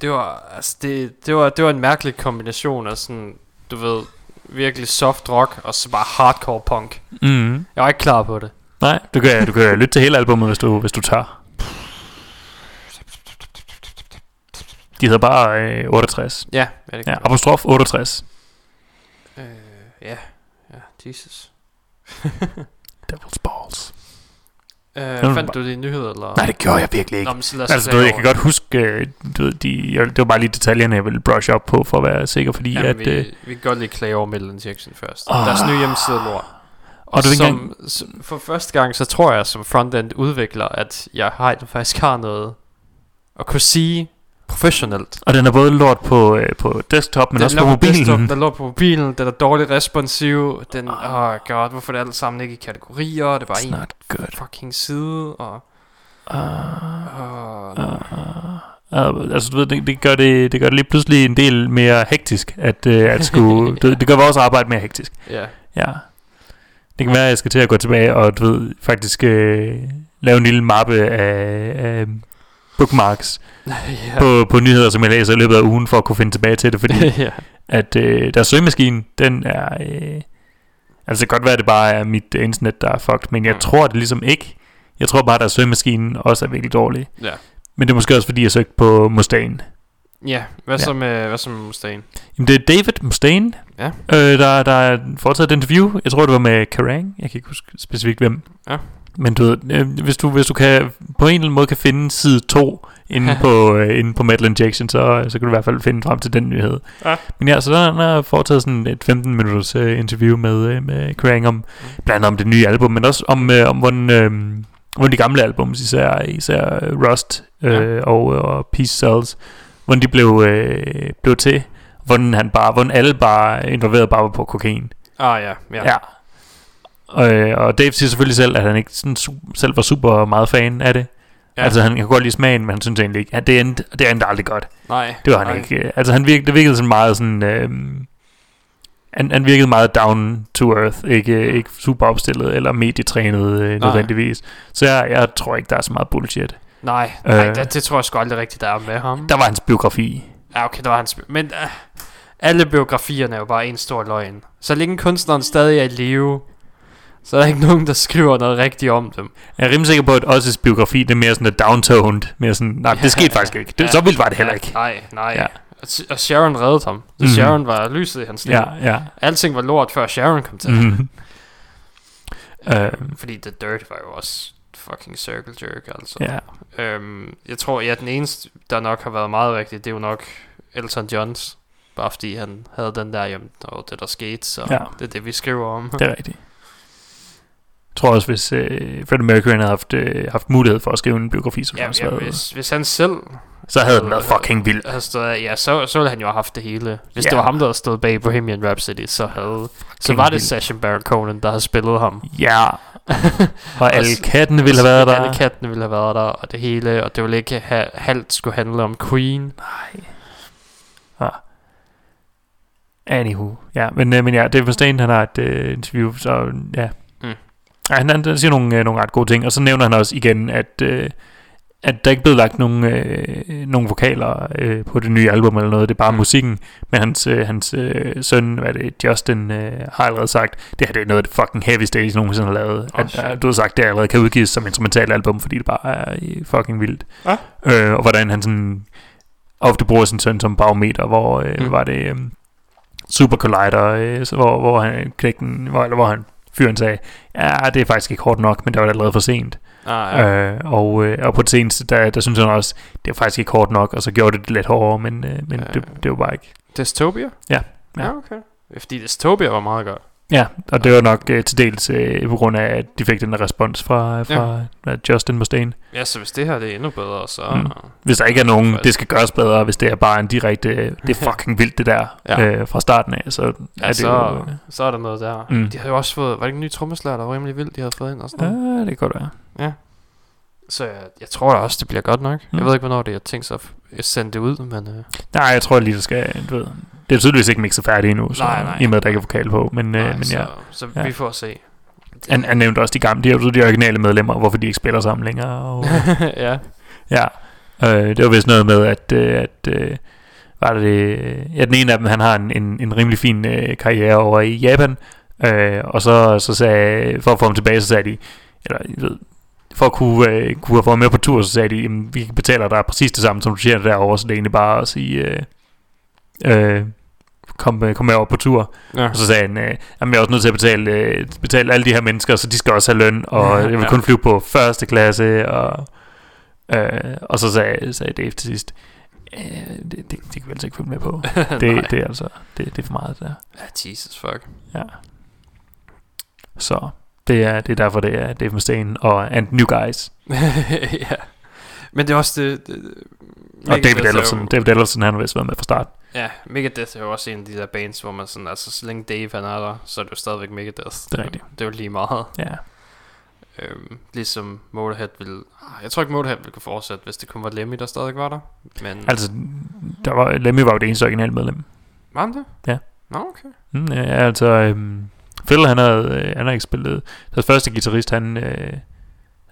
Det var, altså det, det, var, det var en mærkelig kombination af sådan, du ved, virkelig soft rock, og så bare hardcore punk. Mm. Jeg var ikke klar på det. Nej, du kan, du kan lytte til hele albumet, hvis du, hvis du tør. De hedder bare øh, 68. Ja, ja det ja. apostrof 68. Øh, ja, ja, Jesus. Devil's balls. Øh, fandt bare- du det i nyheder, eller? Nej, det gjorde jeg virkelig ikke. Nå, men så Altså, du ved, jeg kan godt huske, øh, du ved, de, jeg, det var bare lige detaljerne, jeg ville brush up på, for at være sikker, fordi Jamen, at... vi, Øh, vi kan godt lige klage over Metal Injection først. Ah. Deres nye hjemmeside er lort. og som, engang, som, for første gang, så tror jeg som frontend udvikler, at jeg har, faktisk har noget at kunne sige professionelt. og den er både lort på, øh, på desktop, men den også på mobilen. Desktop, den lå på mobilen, den er dårligt responsiv, den, åh oh god, hvorfor er det alt sammen ikke i kategorier, det er bare en good. fucking side, og... Uh, Oh, no. uh, altså, du ved, det, det, gør det, det gør det lige pludselig en del mere hektisk, at, øh, at skulle, det, det gør vores arbejde mere hektisk. Ja, Ja. Det kan være, at jeg skal til at gå tilbage og, du ved, faktisk øh, lave en lille mappe af, af bookmarks ja. på, på nyheder, som jeg læser i løbet af ugen, for at kunne finde tilbage til det, fordi ja. at øh, deres søgemaskine, den er... Øh, altså det kan godt være, at det bare er mit internet, der er fucked, men jeg Mm. tror det ligesom ikke. Jeg tror bare, at deres søgemaskine også er virkelig dårlig. ja. Men det er måske også, fordi jeg søgte på Mustaine. Ja, hvad Ja. så med, hvad så med Mustaine? Jamen, det er David Mustaine, Ja. øh, der, der er foretaget et interview. Jeg tror, det var med Kerrang. Jeg kan ikke huske specifikt hvem. Ja. Men du ved, øh, hvis, du, hvis du kan, på en eller anden måde kan finde side 2 inde, på, øh, inde på Metal Injection, så, så kan du i hvert fald finde frem til den nyhed. Ja. Men ja, så der, der er foretaget sådan et 15 minutters øh, interview med, øh, med Kerrang om, blandt andet om det nye album, men også om, øh, om hvordan, øh, hvordan de gamle albums, især, især Rust øh, Ja. og, og Peace Cells, hvordan de blev, øh, blev til, hvordan han bare, hvordan alle bare involveret bare på kokain. Ah ja, ja. Ja. Og, øh, og Dave siger selvfølgelig selv, at han ikke sådan, su- selv var super meget fan af det. ja. Altså han kan godt lide smagen, men han synes egentlig ikke, at det endte, det endte aldrig godt. nej. Det var han nej. ikke. øh, Altså han virkede, det virkede sådan meget sådan... Øh, han, han virkede meget down to earth, ikke, ikke super opstillet eller medietrænet øh, nødvendigvis. Så jeg, jeg tror ikke, der er så meget bullshit. Nej, nej Øh. det, det tror jeg sgu aldrig rigtigt, der er med ham. Der var hans biografi. Ja, okay, der var hans... Men uh, alle biografierne er jo bare en stor løgn. Så længe kunstneren stadig er i live, så er der ikke nogen, der skriver noget rigtigt om dem. Jeg er rimelig sikker på, at også biografi, det er mere sådan et downtoned. Mere sådan, nej, det skete faktisk ikke. Det, Ja. Så vildt var det heller Ja, ikke. Nej, nej. Ja. Ja. Og Sharon reddede ham. Så Mhm. Sharon var lyset i hans liv. Ja, ja. Alting var lort, før Sharon kom til. Mm. øh, Fordi The Dirt var jo også fucking circle jerk, altså. ja. Øhm, jeg tror, ja, den eneste, der nok har været meget rigtigt, det er jo nok Elton Johns. Bare fordi han havde den der, jamen, var det der skete, så Ja. det er det, vi skriver om. Det er rigtigt. Tror også, hvis øh, Freddie Mercury havde haft, øh, haft mulighed for at skrive en biografi, som Ja, ja, ja, hvis, hvis han selv så havde den været fucking vild. havde stået, ja, så, så ville han jo have haft det hele. Hvis Ja. det var ham, der havde stået bag Bohemian Rhapsody, så havde så var det. Sacha Baron Cohen, der havde spillet ham. Ja. Og alle kattene ville have været der. Alle kattene ville have været der, og det hele, og det ville ikke have, halvt skulle handle om Queen. Nej. Ah. Anywho. Ja, men, øh, men ja, Dave Mustaine, han har et øh, interview, så ja. Ja, han, han siger nogle, øh, nogle ret gode ting, og så nævner han også igen, at, øh, at der ikke blevet lagt nogle, øh, nogle vokaler øh, på det nye album eller noget, det er bare Mm. musikken, men hans, øh, hans øh, søn, hvad det, Justin, øh, har allerede sagt, det her det er noget af det fucking heavyste, de nogensinde har lavet. Oh, at, at, du har sagt, det allerede kan udgives som instrumentalt album, fordi det bare er øh, fucking vildt. Ja. Øh, og hvordan han sådan ofte bruger sin søn som barometer, hvor øh, Mm. var det øh, Super Collider, øh, så hvor, hvor han knægten, hvor, eller hvor han fyren sagde, ja, det er faktisk ikke hårdt nok, men det var allerede for sent. Ah, Ja. Øh, og, øh, og på det seneste, der, der synes han også, det er faktisk ikke hårdt nok, og så gjorde det det lidt hårdere, men, øh, men Ja. det, det var bare ikke. Dystopia? Ja, Ja, ja. okay. Fordi Dystopia var meget godt. Ja, og det var nok øh, til dels øh, på grund af, at de fik den respons fra, fra ja. Justin Mustaine. Ja, så hvis det her det er endnu bedre, så... Mm. Hvis der ikke er nogen, det skal gøres bedre, hvis det er bare en direkte, øh, det er fucking vildt det der, Ja. ja. øh, fra starten af, så Ja, er det så, jo... Øh, så er der noget der. Mm. De havde jo også fået... Var det ikke en ny trommeslager, der var rimelig vild, de havde fået ind og sådan ja, noget? det kan godt være. Så jeg, jeg tror da også, det bliver godt nok. Mm. Jeg ved ikke, hvornår det er tænkt sig at sende det ud, men... Øh, Nej, jeg tror lige, der skal, du ved, det er tydeligvis ikke mixet færdigt endnu, så, Nej, nej. i og med, at der ikke er vokal på, men, øh, nej, men så, ja. så Ja. vi får se. Han, han nævnte også de gamle, de er de originale medlemmer, hvorfor de ikke spiller sammen længere. Og, ja. ja, øh, det var vist noget med, at, øh, at øh, var det, ja, den ene af dem, han har en, en, en rimelig fin øh, karriere over i Japan, øh, og så, så sagde, for at få ham tilbage, så sagde de, eller jeg ved, for at kunne, øh, kunne have fået med på tur, så sagde de, jamen, vi betaler dig præcis det samme, som du tjener derovre, så det er egentlig bare at sige, øh, øh, kom, øh, kom med over på tur. ja. Og så sagde han, øh, jamen jeg er også nødt til at betale, øh, betale alle de her mennesker, så de skal også have løn, og Ja, jeg vil ja. kun flyve på første klasse, og, øh, og så sagde, sagde Dave til sidst, øh, det, det, det kan vi altså ikke følge med på. Det, det er altså, det, det er for meget det der. Ja, Jesus fuck. Ja. Så det er, det er derfor, det er Dave Mustaine og And New Guys. ja. Men det er også det... det Og David Ellefson. jo- David Ellefson, han har vist været med fra start. Ja, Megadeth er jo også en af de der bands, hvor man sådan, altså så længe Dave han er der, så er det jo stadigvæk Megadeth. Det er rigtigt. Det er jo lige meget. Ja. Øhm, ligesom Motorhead vil... ah, Jeg tror ikke Motorhead ville kunne fortsætte, hvis det kun var Lemmy, der stadig var der. Men... Altså, der var, Lemmy var jo det eneste originale medlem. Var han det? Ja. Nå, okay. Mm, ja, altså, øhm, Phil, han har, øh, han har ikke spillet. Deres første guitarist, han, øh,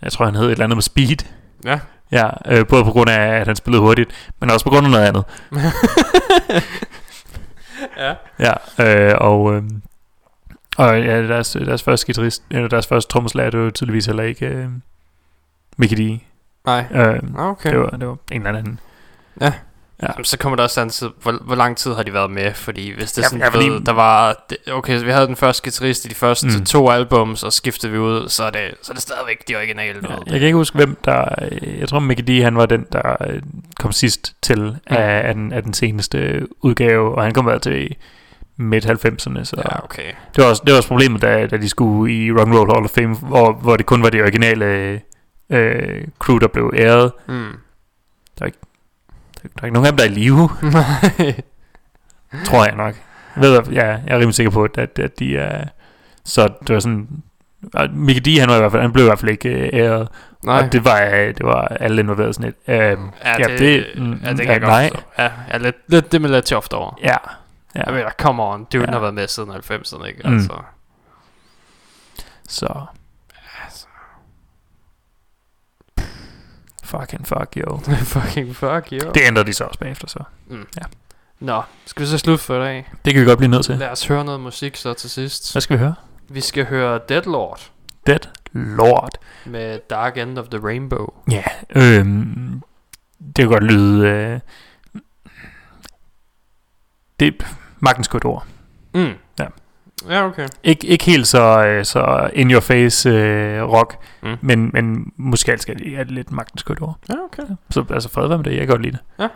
jeg tror, han hed et eller andet med speed. Ja. Ja, øh, både på grund af, at han spillede hurtigt, men også på grund af noget andet. ja. Ja, øh, og, øh, og ja, deres, deres første guitarist, eller deres første trommeslager, det var tydeligvis heller ikke øh, Mickey D. Nej. Øh, Nå, Okay. det, var, det var en eller anden. Ja. Ja. Så kommer der også an til, hvor, hvor lang tid har de været med, fordi hvis det er sådan, ja, fordi- ved, der var, okay, så vi havde den første guitarist i de første Mm. to albums, og skiftede vi ud, så er det, så er det stadigvæk de originale. Ja, jeg kan ikke huske, hvem der... øh, Jeg tror, Mickey D, han var den, der øh, kom sidst til Mm. af, af, den, af den seneste udgave, og han kom været til midt-90'erne, så Ja, okay. det, var også, det var også problemet, da, da de skulle i Rock and Roll Hall of Fame, hvor, hvor det kun var det originale øh, crew, der blev æret. Mm. Der er ikke nogen af dem, der er i live, tror jeg nok. Jeg, ved, ja, jeg er rimelig sikker på, at, at, de er... Så det var sådan... og Mickey D, han, var i hvert fald, han blev i hvert fald ikke øh, æret, Nej. og det var, øh, det var alle involveret sådan et. Øh, ja, ja, det, det- mm, ja, det kan ja, jeg godt nej. forstå. Ja, ja lidt, lidt, det med lidt tjoft over. ja, Ja. ja. Jeg mener, come on, dude Ja. har været med siden 90'erne, ikke? Mm. Altså. Så... Fucking fuck, yo. Fucking fuck, jo. Det ændrede de så også bagefter, så. Nå, skal vi så slutte for i dag? Det kan vi godt blive nødt til. Lad os høre noget musik så til sidst. Hvad skal vi høre? Vi skal høre Deadlord Dead Lord. med Dark End of the Rainbow. Ja, øhm, det kan godt lyde... Øh, det er magtens korridor. Mm. Ja. Ja, okay. Ik- ikke helt så, øh, så in your face øh, rock, Mm. men, men musikalsk skal det er det lidt magtens korridor. Ja, okay. Så altså fred være med det, jeg kan godt lide det.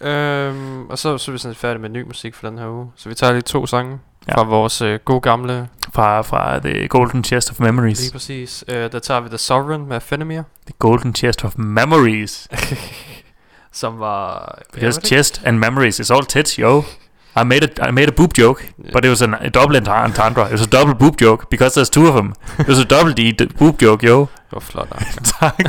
Øhm, og så, så er vi sådan færdige med ny musik for den her uge. Så vi tager lige to sange Ja. fra vores øh, gode gamle, Fra, fra The Golden Chest of Memories. lige præcis. Øh, der tager vi The Sovereign med Phenomere, The Golden Chest of Memories. som var... Because chest and memories is all tits, yo. I made a, I made a boob joke, but it was an, a double entendre. It was a double boob joke, because there's two of them. It was a double D boob joke, yo. Det var flot, tak.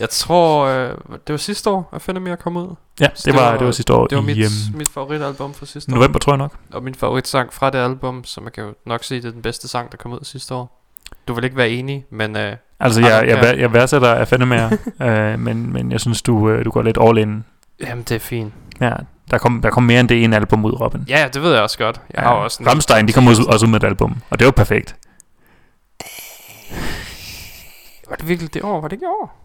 Jeg tror, øh, det var sidste år, at Phenomere kom ud. Ja, det det var, var- det var sidste år Det var i mit, øhm, mit favoritalbum fra sidste år. november, tror jeg nok. Og min favoritsang fra det album, som jeg kan jo nok sige, det er den bedste sang, der kom ud sidste år. Du vil ikke være enig, men øh, Altså, jeg, jeg, jeg, jeg værdsætter af mere, øh, men, men jeg synes, du, øh, du går lidt all in. jamen, det er fint. Ja, der kom, der kom mere end det ene album ud, Robin. Ja, det ved jeg også godt. Jeg har jo også Rammstein, de kom også, også ud med et album, og det var perfekt. Var det virkelig det år? Var det ikke i år?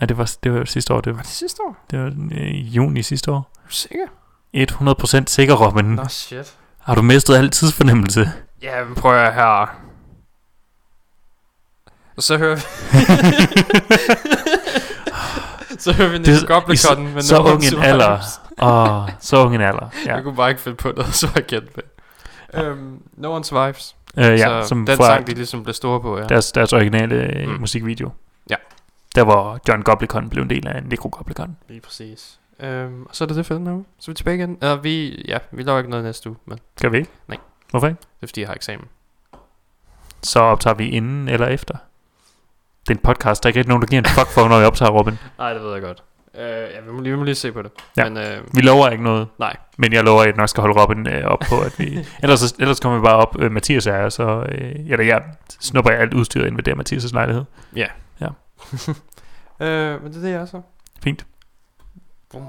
Ja, det var, det var sidste år. Det Var var, det sidste år? det var øh, juni sidste år. Er sikker? 100% sikker, Robin. Nå, shit. Har du mistet al tidsfornemmelse? Ja, men prøv at her. Og så hører vi... så hører vi Goblikon med så No One ung en alder. Åh, oh, så ung en alder. Ja, Jeg kunne bare ikke finde på noget, så jeg kendte med. Um, no One Survives. øh, ja så som den fra sang, de ligesom blev store på, ja. deres, deres originale øh, Mm. musikvideo. Ja. Der hvor John Goblikon blev en del af Necro Goblikon. Lige præcis. Um, og så er det det for den her uge. Så er vi tilbage igen. Uh, vi, ja, vi laver ikke noget næste uge, men Skal vi ikke? Nej. Hvorfor ikke? det er fordi, jeg har eksamen. Så optager vi inden eller efter. Det er en podcast, der er ikke nogen, der giver en fuck for, når vi optager, Robin. Nej, det ved jeg godt. Øh, ja, vi må, lige, vi må lige se på det. Ja. Men øh, Vi lover ikke noget, nej. men jeg lover, at jeg nok skal holde Robin øh, op på, at vi... ellers, ellers kommer vi bare op, øh, Mathias er her, så øh, eller jeg snupper alt udstyret ind ved det Mathias' lejlighed. Øh, men det er det, jeg er så. Fint. We